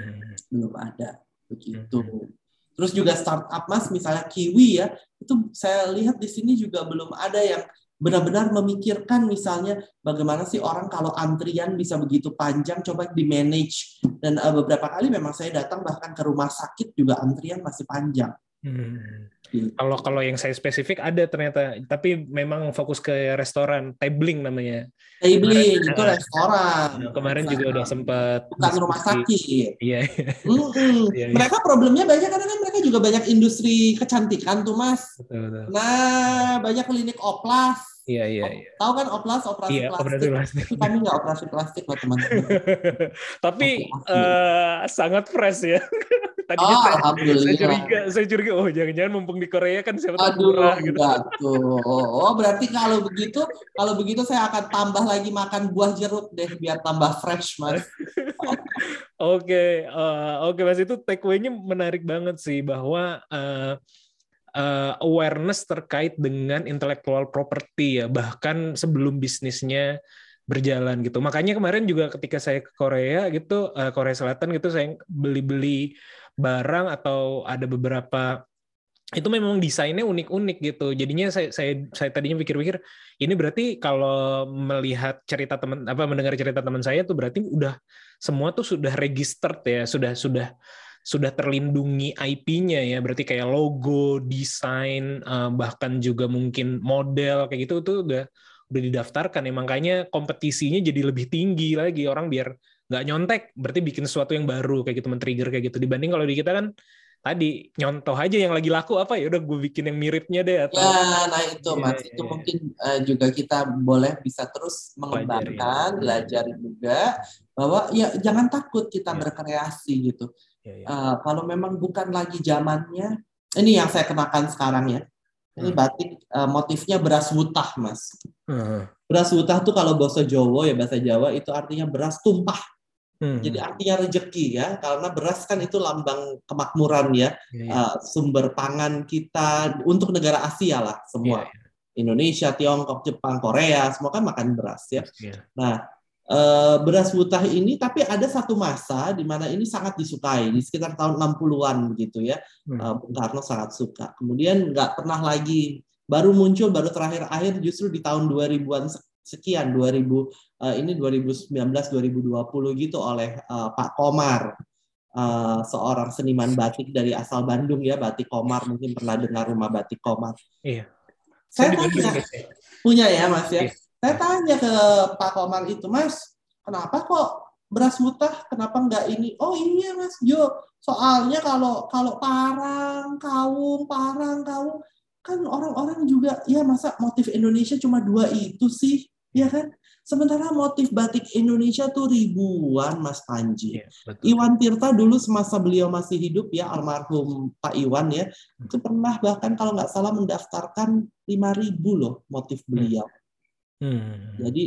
belum ada begitu. Terus juga startup Mas, misalnya Kiwi ya, itu saya lihat di sini juga belum ada yang benar-benar memikirkan misalnya bagaimana sih orang kalau antrian bisa begitu panjang coba di manage dan uh, beberapa kali memang saya datang bahkan ke rumah sakit juga antrian masih panjang. Hmm. Gitu. Kalau kalau yang saya spesifik ada ternyata, tapi memang fokus ke restoran, tabling namanya. Tabling Kemarin, itu uh, restoran. Kemarin juga udah sempat bukan rumah sakit. Iya. Iya, iya. Mereka problemnya banyak karena kan mereka juga banyak industri kecantikan tuh mas. betul, betul. Nah banyak klinik oplas. Iya, iya, iya. Tahu kan oplas operasi Iya, plastik? operasi plastik. Kami nggak operasi plastik loh teman-teman. Tapi eh, sangat fresh ya. Tadinya Oh, saya, saya alhamdulillah. curiga, saya curiga, oh jangan-jangan mumpung di Korea kan siapa tahu Aduh, murah gitu. tuh. Oh, berarti kalau begitu, kalau begitu saya akan tambah lagi makan buah jeruk deh biar tambah fresh, Mas. Oke, eh, oke Mas itu takeaway-nya menarik banget sih bahwa eh, eh, awareness terkait dengan intellectual property ya bahkan sebelum bisnisnya berjalan gitu. Makanya kemarin juga ketika saya ke Korea gitu, eh, Korea Selatan gitu saya beli-beli barang atau ada beberapa itu memang desainnya unik-unik gitu. Jadinya saya saya saya tadinya pikir-pikir ini berarti kalau melihat cerita teman apa mendengar cerita teman saya tuh berarti udah semua tuh sudah registered ya, sudah sudah sudah terlindungi IP-nya ya. Berarti kayak logo, desain, eh, bahkan juga mungkin model kayak gitu tuh udah udah didaftarkan ya. Makanya kompetisinya jadi lebih tinggi lagi orang biar nggak nyontek, berarti bikin sesuatu yang baru kayak gitu, men-trigger kayak gitu. Dibanding kalau di kita kan tadi nyontoh aja yang lagi laku apa ya udah gue bikin yang miripnya deh atau Ya, nah itu Iya, Mas, iya, itu iya. mungkin eh, juga kita boleh bisa terus mengembangkan, belajar juga bahwa ya jangan takut kita Iya. berkreasi gitu. Ya, ya. Eh, kalau memang bukan lagi zamannya, ini yang saya kenakan sekarang ya. Ini Hmm. batik eh, motifnya beras wutah, Mas. Heeh. Beras wutah tuh kalau bahasa Jawa ya bahasa Jawa itu artinya beras tumpah. Hmm. Jadi artinya rejeki ya, karena beras kan itu lambang kemakmuran ya, Ya, ya. eh, sumber pangan kita untuk negara Asia lah semua. Iya, Indonesia, Tiongkok, Jepang, Korea, semua kan makan beras ya. iya. Nah, beras wutah ini tapi ada satu masa di mana ini sangat disukai di sekitar tahun 60-an begitu ya. Hmm. Eh, Bung Karno sangat suka. Kemudian nggak pernah lagi baru muncul baru terakhir-akhir justru di tahun 2000-an sekian 2000 eh, ini 2019 2020 gitu oleh eh, Pak Komar eh, seorang seniman batik dari asal Bandung ya Batik Komar mungkin pernah dengar rumah Batik Komar. Iya. Saya di Bandung tanya, guys, ya. punya ya Mas ya. Iya. Saya tanya ke Pak Komar itu, Mas, kenapa kok beras mutah? Kenapa nggak ini? Oh iya Mas Jo, soalnya kalau kalau parang, kaung, parang, kaung, kan orang-orang juga ya masa motif Indonesia cuma dua itu sih, ya kan? Sementara motif batik Indonesia tuh ribuan, Mas Panji. Betul. Iwan Tirta dulu semasa beliau masih hidup ya almarhum Pak Iwan ya itu pernah bahkan kalau nggak salah mendaftarkan 5.000 loh motif beliau. Hmm. Jadi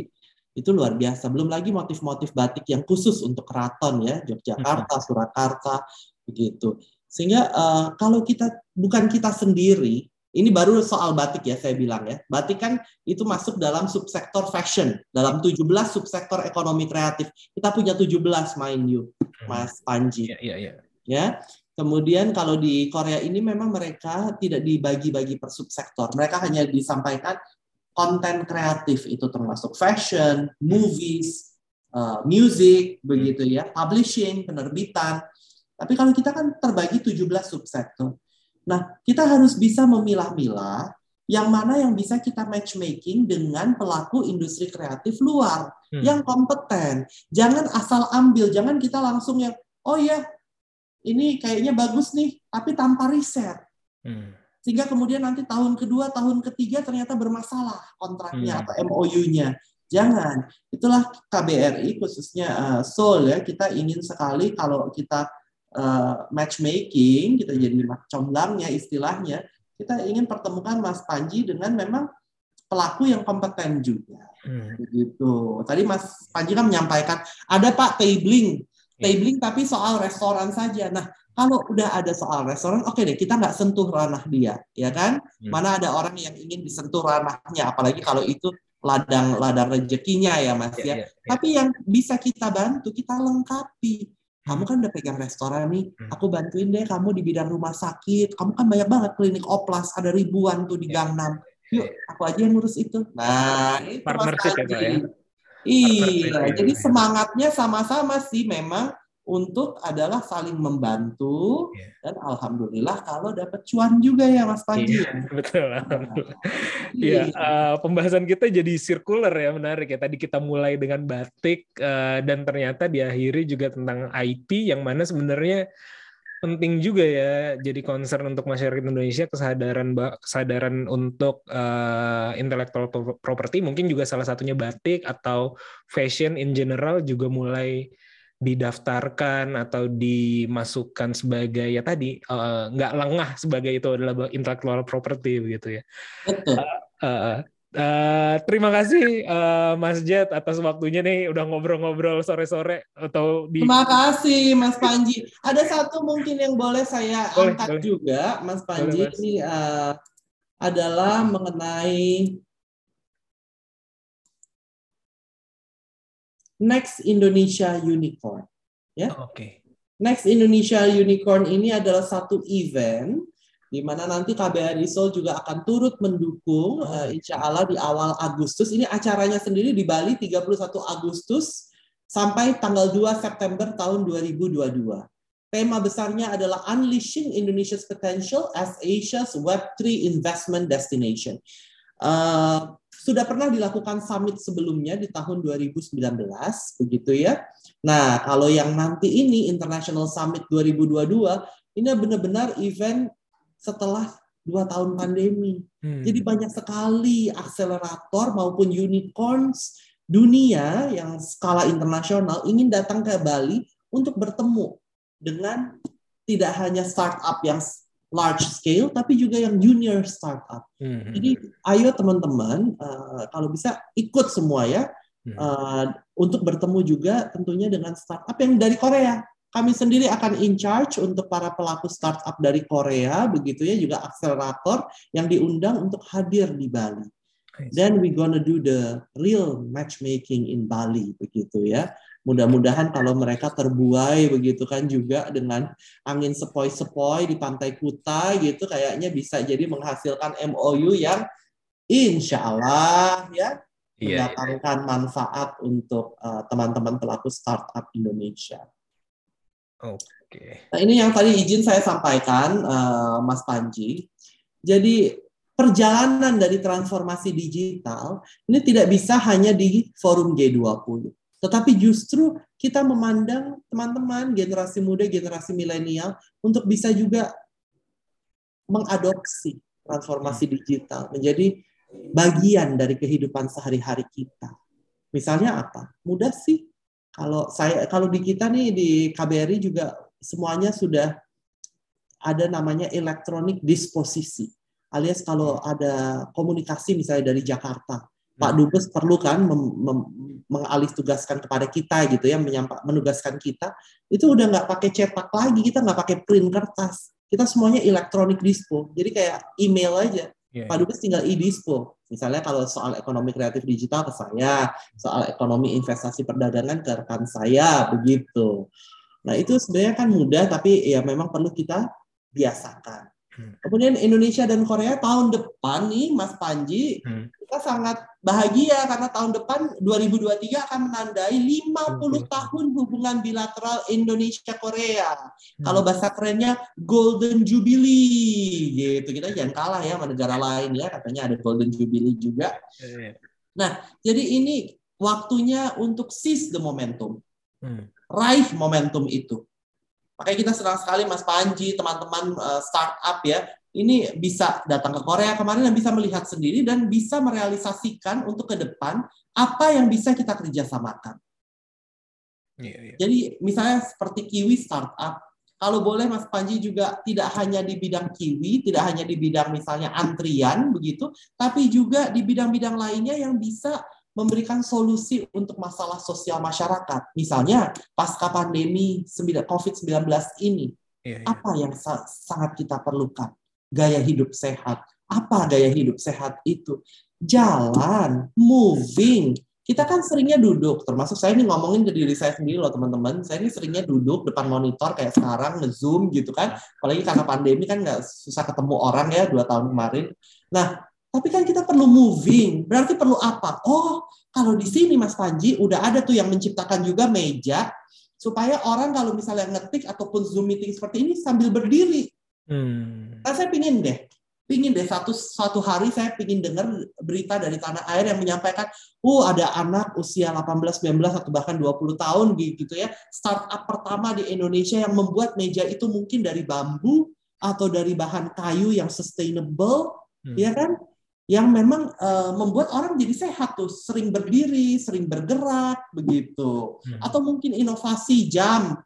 itu luar biasa. Belum lagi motif-motif batik yang khusus untuk keraton ya, Yogyakarta, Surakarta, begitu. Sehingga eh, kalau kita bukan kita sendiri, ini baru soal batik ya saya bilang ya. Batik kan itu masuk dalam subsektor fashion, dalam 17 subsektor ekonomi kreatif. Kita punya 17 mind you, Mas Panji Iya, iya, iya. ya. Kemudian kalau di Korea ini memang mereka tidak dibagi-bagi per subsektor. Mereka hanya disampaikan konten kreatif itu termasuk fashion, movies, uh, music, begitu ya, publishing, penerbitan. Tapi kalau kita kan terbagi 17 subsektor. Nah, kita harus bisa memilah-milah yang mana yang bisa kita matchmaking dengan pelaku industri kreatif luar Hmm. yang kompeten. Jangan asal ambil, jangan kita langsung yang oh ya ini kayaknya bagus nih, tapi tanpa riset. Hmm. Sehingga kemudian nanti tahun kedua, tahun ketiga ternyata bermasalah kontraknya Hmm. atau MOU-nya. Jangan. Itulah KBRI khususnya eh, Seoul ya. Kita ingin sekali kalau kita eh, matchmaking, kita jadi comblangnya istilahnya, kita ingin pertemukan Mas Panji dengan memang pelaku yang kompeten juga. Hmm. Begitu. Tadi Mas Panji kan menyampaikan ada Pak tabling, Iya. tabling tapi soal restoran saja. Nah, kalau udah ada soal restoran, oke deh kita nggak sentuh ranah dia, ya kan? Hmm. Mana ada orang yang ingin disentuh ranahnya, apalagi kalau itu ladang ladang rezekinya ya Mas Iya, ya. iya, iya. Tapi yang bisa kita bantu, kita lengkapi. kamu kan udah pegang restoran nih, Hmm. aku bantuin deh kamu di bidang rumah sakit. Kamu kan banyak banget klinik oplas, ada ribuan tuh di Iya. Gangnam. Yuk, aku aja yang ngurus itu. Nah, itu Partnership ya, Pak, ya? Iya, jadi semangatnya sama-sama sih memang untuk adalah saling membantu Iya. dan alhamdulillah kalau dapat cuan juga ya Mas Panji. Iya, betul. alhamdulillah. Iya. Iya, eh, pembahasan kita jadi circular ya, menarik ya. Tadi kita mulai dengan batik eh, dan ternyata diakhiri juga tentang IT yang mana sebenarnya penting juga ya jadi concern untuk masyarakat Indonesia kesadaran kesadaran untuk eh, intellectual pro- property mungkin juga salah satunya batik atau fashion in general juga mulai didaftarkan atau dimasukkan sebagai ya tadi nggak lengah sebagai itu adalah intellectual property begitu ya. Betul. Uh, uh, terima kasih uh, Mas Jet atas waktunya nih udah ngobrol-ngobrol sore-sore atau di Terima kasih Mas Panji. Ada satu mungkin yang boleh saya Boleh, angkat boleh. juga Mas Panji Boleh, Mas. ini eh, adalah mengenai Next Indonesia Unicorn. Oke. Next Indonesia Unicorn ini adalah satu event di mana nanti KBRI Seoul juga akan turut mendukung Oh, eh, insya Allah di awal Agustus. Ini acaranya sendiri di Bali 31 Agustus sampai tanggal 2 September tahun 2022. Tema besarnya adalah Unleashing Indonesia's Potential as Asia's Web3 Investment Destination. Eh, sudah pernah dilakukan summit sebelumnya di tahun 2019, begitu ya. Nah, kalau yang nanti ini International Summit 2022, ini benar-benar event setelah dua tahun pandemi. Hmm. Jadi banyak sekali akselerator maupun unicorns dunia yang skala internasional ingin datang ke Bali untuk bertemu dengan tidak hanya startup yang large scale, tapi juga yang junior startup. Hmm. Jadi ayo teman-teman, eh, kalau bisa ikut semua ya, Hmm. eh, untuk bertemu juga tentunya dengan startup yang dari Korea. Kami sendiri akan in charge untuk para pelaku startup dari Korea, begitu ya, juga akselerator yang diundang untuk hadir di Bali. Then we gonna do the real matchmaking in Bali, begitu ya. Mudah-mudahan kalau mereka terbuai begitu kan juga dengan angin sepoi-sepoi di pantai Kuta gitu, kayaknya bisa jadi menghasilkan MOU yang insya Allah ya Iya. mendatangkan manfaat untuk uh, teman-teman pelaku startup Indonesia. Oke. Nah, ini yang tadi izin saya sampaikan, uh, Mas Panji. Jadi perjalanan dari transformasi digital ini tidak bisa hanya di forum G20, tetapi justru kita memandang teman-teman generasi muda, generasi milenial untuk bisa juga mengadopsi transformasi digital menjadi bagian dari kehidupan sehari-hari kita. Misalnya apa? Mudah sih. Kalau saya kalau di kita nih di KBRI juga semuanya sudah ada namanya elektronik disposisi. Alias kalau ada komunikasi misalnya dari Jakarta, Pak Dubes perlu kan mem- mem- mengalih tugaskan kepada kita gitu ya, menyampa, menugaskan kita, itu udah nggak pakai cetak lagi, kita nggak pakai print kertas, kita semuanya elektronik dispo. Jadi kayak email aja. Iya. Pak Dubes tinggal e-dispo. Misalnya kalau soal ekonomi kreatif digital ke saya, soal ekonomi investasi perdagangan ke rekan saya, begitu. Nah itu sebenarnya kan mudah, tapi ya memang perlu kita biasakan. Hmm. Kemudian Indonesia dan Korea tahun depan nih, Mas Panji, Hmm. kita sangat bahagia karena tahun depan 2023 akan menandai 50 Hmm. tahun hubungan bilateral Indonesia-Korea. Hmm. Kalau bahasa kerennya Golden Jubilee gitu. Kita jangan kalah ya sama negara lain ya, katanya ada Golden Jubilee juga. Iya. Jadi ini waktunya untuk seize the momentum, Hmm. raih momentum itu. Makanya kita senang sekali Mas Panji, teman-teman eh, startup ya, ini bisa datang ke Korea kemarin dan bisa melihat sendiri dan bisa merealisasikan untuk ke depan apa yang bisa kita kerjasamakan. Iya, iya. Jadi misalnya seperti Kiwi Startup, kalau boleh Mas Panji juga tidak hanya di bidang Kiwi, tidak hanya di bidang misalnya antrian begitu, tapi juga di bidang-bidang lainnya yang bisa memberikan solusi untuk masalah sosial masyarakat. Misalnya pasca pandemi 9 COVID-19 ini, Iya, iya. apa yang sa- sangat kita perlukan? Gaya hidup sehat. Apa gaya hidup sehat itu? Jalan, moving, Kita kan seringnya duduk, termasuk saya ini ngomongin ke diri saya sendiri loh teman-teman. Saya ini seringnya duduk depan monitor kayak sekarang, nge-zoom gitu kan. Apalagi karena pandemi kan nggak susah ketemu orang ya dua tahun kemarin. Nah, tapi kan kita perlu moving. Berarti perlu apa? Oh, kalau di sini Mas Panji udah ada tuh yang menciptakan juga meja supaya orang kalau misalnya ngetik ataupun zoom meeting seperti ini sambil berdiri. Hmm. Nah, saya pingin deh, pingin deh satu satu hari saya pingin dengar berita dari tanah air yang menyampaikan, oh ada anak usia 18, 19 atau bahkan 20 tahun gitu ya, startup pertama di Indonesia yang membuat meja itu mungkin dari bambu atau dari bahan kayu yang sustainable, Hmm. ya kan? Yang memang uh, membuat orang jadi sehat tuh, sering berdiri, sering bergerak begitu. Hmm. Atau mungkin inovasi jam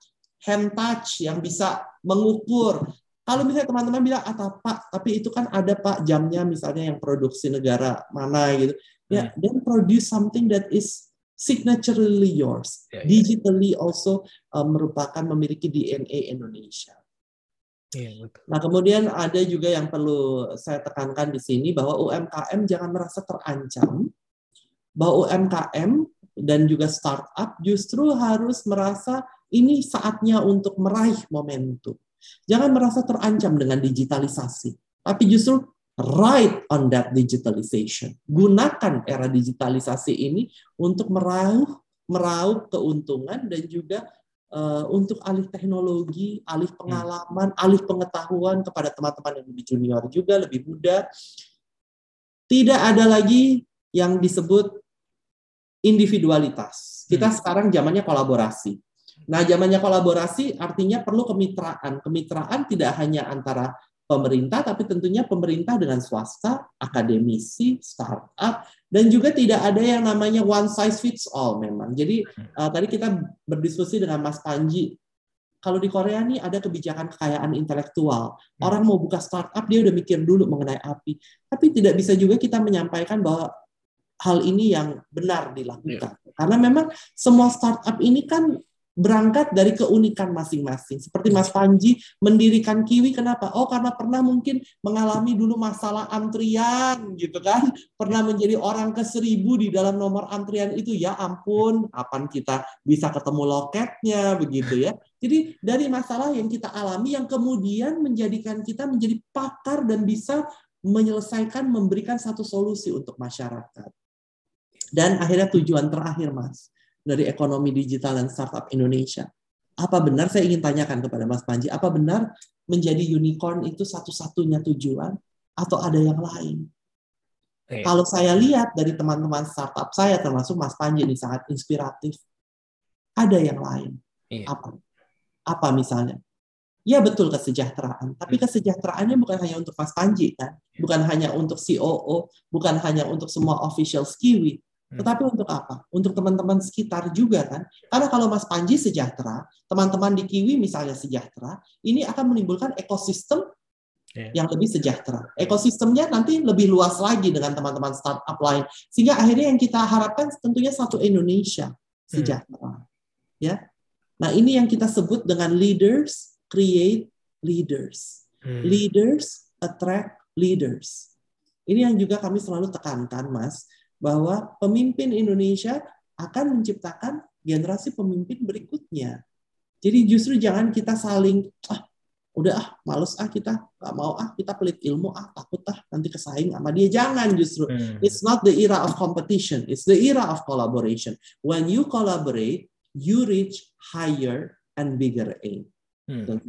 hand touch yang bisa mengukur kalau misalnya teman-teman bilang, ah Pak, tapi itu kan ada Pak jamnya misalnya yang produksi negara mana gitu. Ya, then produce something that is signaturely yours. Ya, ya. Digitally also uh, merupakan memiliki DNA Indonesia. Betul. Nah, kemudian ada juga yang perlu saya tekankan di sini bahwa UMKM jangan merasa terancam. Bahwa UMKM dan juga startup justru harus merasa ini saatnya untuk meraih momentum. Jangan merasa terancam dengan digitalisasi, tapi justru ride on that digitalization. Gunakan era digitalisasi ini untuk meraup meraup keuntungan dan juga uh, untuk alih teknologi, alih pengalaman, alih pengetahuan kepada teman-teman yang lebih junior juga, lebih muda. Tidak ada lagi yang disebut individualitas. Kita sekarang zamannya kolaborasi. Nah, zamannya kolaborasi artinya perlu kemitraan. Kemitraan tidak hanya antara pemerintah, tapi tentunya pemerintah dengan swasta, akademisi, startup, dan juga tidak ada yang namanya one size fits all memang. Jadi uh, tadi kita berdiskusi dengan Mas Panji, kalau di Korea nih ada kebijakan kekayaan intelektual. Orang mau buka startup, dia udah mikir dulu mengenai API. Tapi tidak bisa juga kita menyampaikan bahwa hal ini yang benar dilakukan. Karena memang semua startup ini kan berangkat dari keunikan masing-masing. Seperti Mas Panji mendirikan Kiwi, kenapa? Oh, karena pernah mungkin mengalami dulu masalah antrian, gitu kan? Pernah menjadi orang ke seribu di dalam nomor antrian itu. Ya ampun, kapan kita bisa ketemu loketnya, begitu ya. Jadi dari masalah yang kita alami yang kemudian menjadikan kita menjadi pakar dan bisa menyelesaikan, memberikan satu solusi untuk masyarakat. Dan akhirnya tujuan terakhir, Mas dari ekonomi digital dan startup Indonesia. Apa benar saya ingin tanyakan kepada Mas Panji, apa benar menjadi unicorn itu satu-satunya tujuan atau ada yang lain? Iya. Kalau saya lihat dari teman-teman startup saya termasuk Mas Panji ini sangat inspiratif. Ada yang lain. Iya. Apa? Apa misalnya? Ya betul kesejahteraan, tapi kesejahteraannya bukan hanya untuk Mas Panji kan, bukan hanya untuk COO, bukan hanya untuk semua official Kiwi, tetapi untuk apa? Untuk teman-teman sekitar juga kan. Karena kalau Mas Panji sejahtera, teman-teman di Kiwi misalnya sejahtera, ini akan menimbulkan ekosistem Yeah. yang lebih sejahtera. Ekosistemnya nanti lebih luas lagi dengan teman-teman startup lain. Sehingga akhirnya yang kita harapkan tentunya satu Indonesia sejahtera. Ya. Nah, ini yang kita sebut dengan leaders create leaders. Hmm. Leaders attract leaders. Ini yang juga kami selalu tekankan, Mas bahwa pemimpin Indonesia akan menciptakan generasi pemimpin berikutnya. Jadi justru jangan kita saling ah udah ah males ah kita nggak mau ah kita pelit ilmu ah takut ah nanti kesaing sama dia jangan justru Hmm. it's not the era of competition it's the era of collaboration when you collaborate you reach higher and bigger aim Hmm. Betul,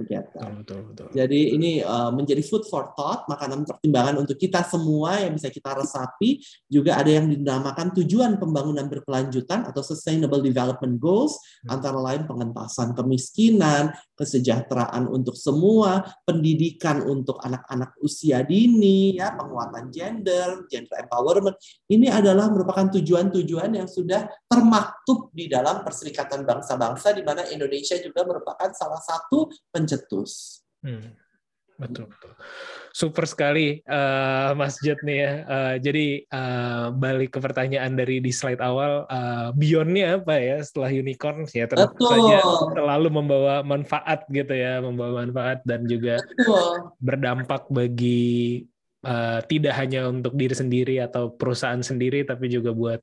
betul, betul. jadi ini uh, menjadi food for thought, makanan pertimbangan untuk kita semua yang bisa kita resapi. Juga ada yang dinamakan tujuan pembangunan berkelanjutan atau Sustainable Development Goals, antara lain pengentasan kemiskinan, kesejahteraan untuk semua, pendidikan untuk anak-anak usia dini, ya penguatan gender, gender empowerment. Ini adalah merupakan tujuan-tujuan yang sudah termaktub di dalam Perserikatan Bangsa-Bangsa, di mana Indonesia juga merupakan salah satu pencetus. Hmm. Betul, betul. Super sekali, eh, Mas Jet nih ya. Eh, jadi eh, balik ke pertanyaan dari di slide awal, eh, beyondnya apa ya setelah unicorn? Ya tentu Betul. saja selalu membawa manfaat gitu ya, membawa manfaat dan juga Betul. berdampak bagi eh, tidak hanya untuk diri sendiri atau perusahaan sendiri, tapi juga buat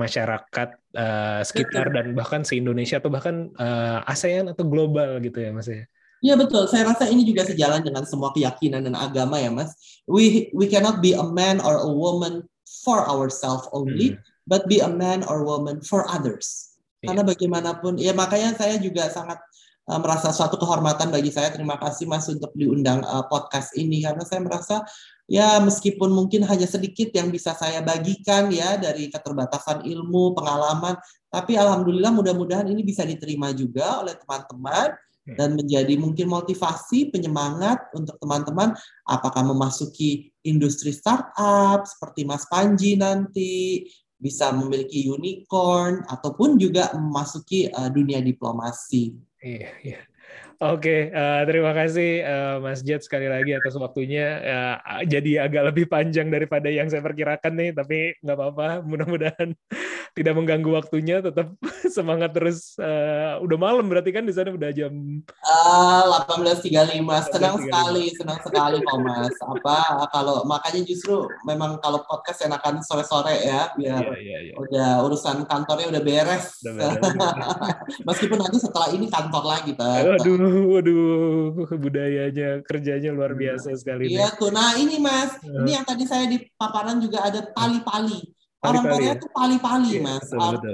masyarakat uh, sekitar dan bahkan se Indonesia atau bahkan uh, ASEAN atau global gitu ya Mas ya. Iya betul. Saya rasa ini juga sejalan dengan semua keyakinan dan agama ya, Mas. We we cannot be a man or a woman for ourselves only, hmm. but be a man or woman for others. Yeah. Karena bagaimanapun, ya makanya saya juga sangat uh, merasa suatu kehormatan bagi saya. Terima kasih Mas untuk diundang uh, podcast ini karena saya merasa ya meskipun mungkin hanya sedikit yang bisa saya bagikan ya dari keterbatasan ilmu, pengalaman, tapi alhamdulillah mudah-mudahan ini bisa diterima juga oleh teman-teman Hmm. dan menjadi mungkin motivasi penyemangat untuk teman-teman apakah memasuki industri startup seperti Mas Panji nanti bisa memiliki unicorn ataupun juga memasuki uh, dunia diplomasi. Iya, iya. Oke, uh, terima kasih uh, Mas Jet sekali lagi atas waktunya. Uh, jadi agak lebih panjang daripada yang saya perkirakan nih, tapi nggak apa-apa. Mudah-mudahan tidak mengganggu waktunya. Tetap semangat terus. Uh, udah malam berarti kan di sana udah jam uh, 18.35. Senang 18.35. sekali, senang sekali kok Mas. Apa kalau makanya justru memang kalau podcast enakan sore-sore ya, biar yeah, yeah, yeah. udah urusan kantornya udah beres. Udah beres. Meskipun nanti setelah ini kantor lagi, Pak. Aduh waduh, budayanya kerjanya luar iya. biasa sekali. Iya tuh. Nah ini mas, uh. ini yang tadi saya di paparan juga ada pali-pali. Orang Korea ya? tuh pali-pali iya, mas,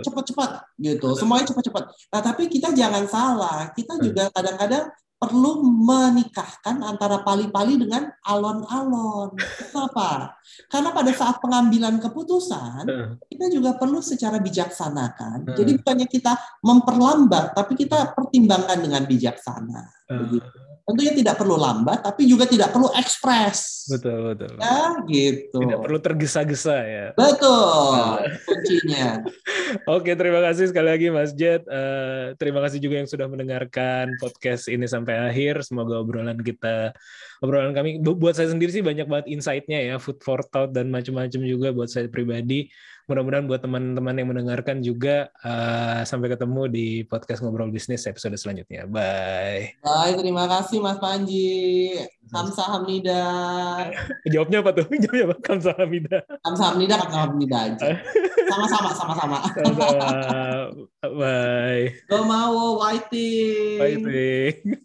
cepet-cepet gitu. Semuanya cepet-cepet. Nah tapi kita jangan salah, kita juga kadang-kadang perlu menikahkan antara pali-pali dengan alon-alon. Kenapa? Karena pada saat pengambilan keputusan, kita juga perlu secara bijaksana kan. Jadi bukannya kita memperlambat, tapi kita pertimbangkan dengan bijaksana. Begitu tentunya tidak perlu lambat, tapi juga tidak perlu ekspres. Betul, betul. Ya, gitu. Tidak perlu tergesa-gesa ya. Betul, kuncinya. Oke, terima kasih sekali lagi Mas Jet. Uh, terima kasih juga yang sudah mendengarkan podcast ini sampai akhir. Semoga obrolan kita, obrolan kami, buat saya sendiri sih banyak banget insight-nya ya, food for thought dan macam-macam juga buat saya pribadi mudah-mudahan buat teman-teman yang mendengarkan juga uh, sampai ketemu di podcast ngobrol bisnis episode selanjutnya. Bye. Bye, terima kasih Mas Panji. Kamsahamnida. Jawabnya apa tuh? Jawabnya apa? Kamsahamnida. Kamsahamnida, Kamsahamnida aja. Sama-sama, sama-sama. Bye. Go mau, fighting. Fighting.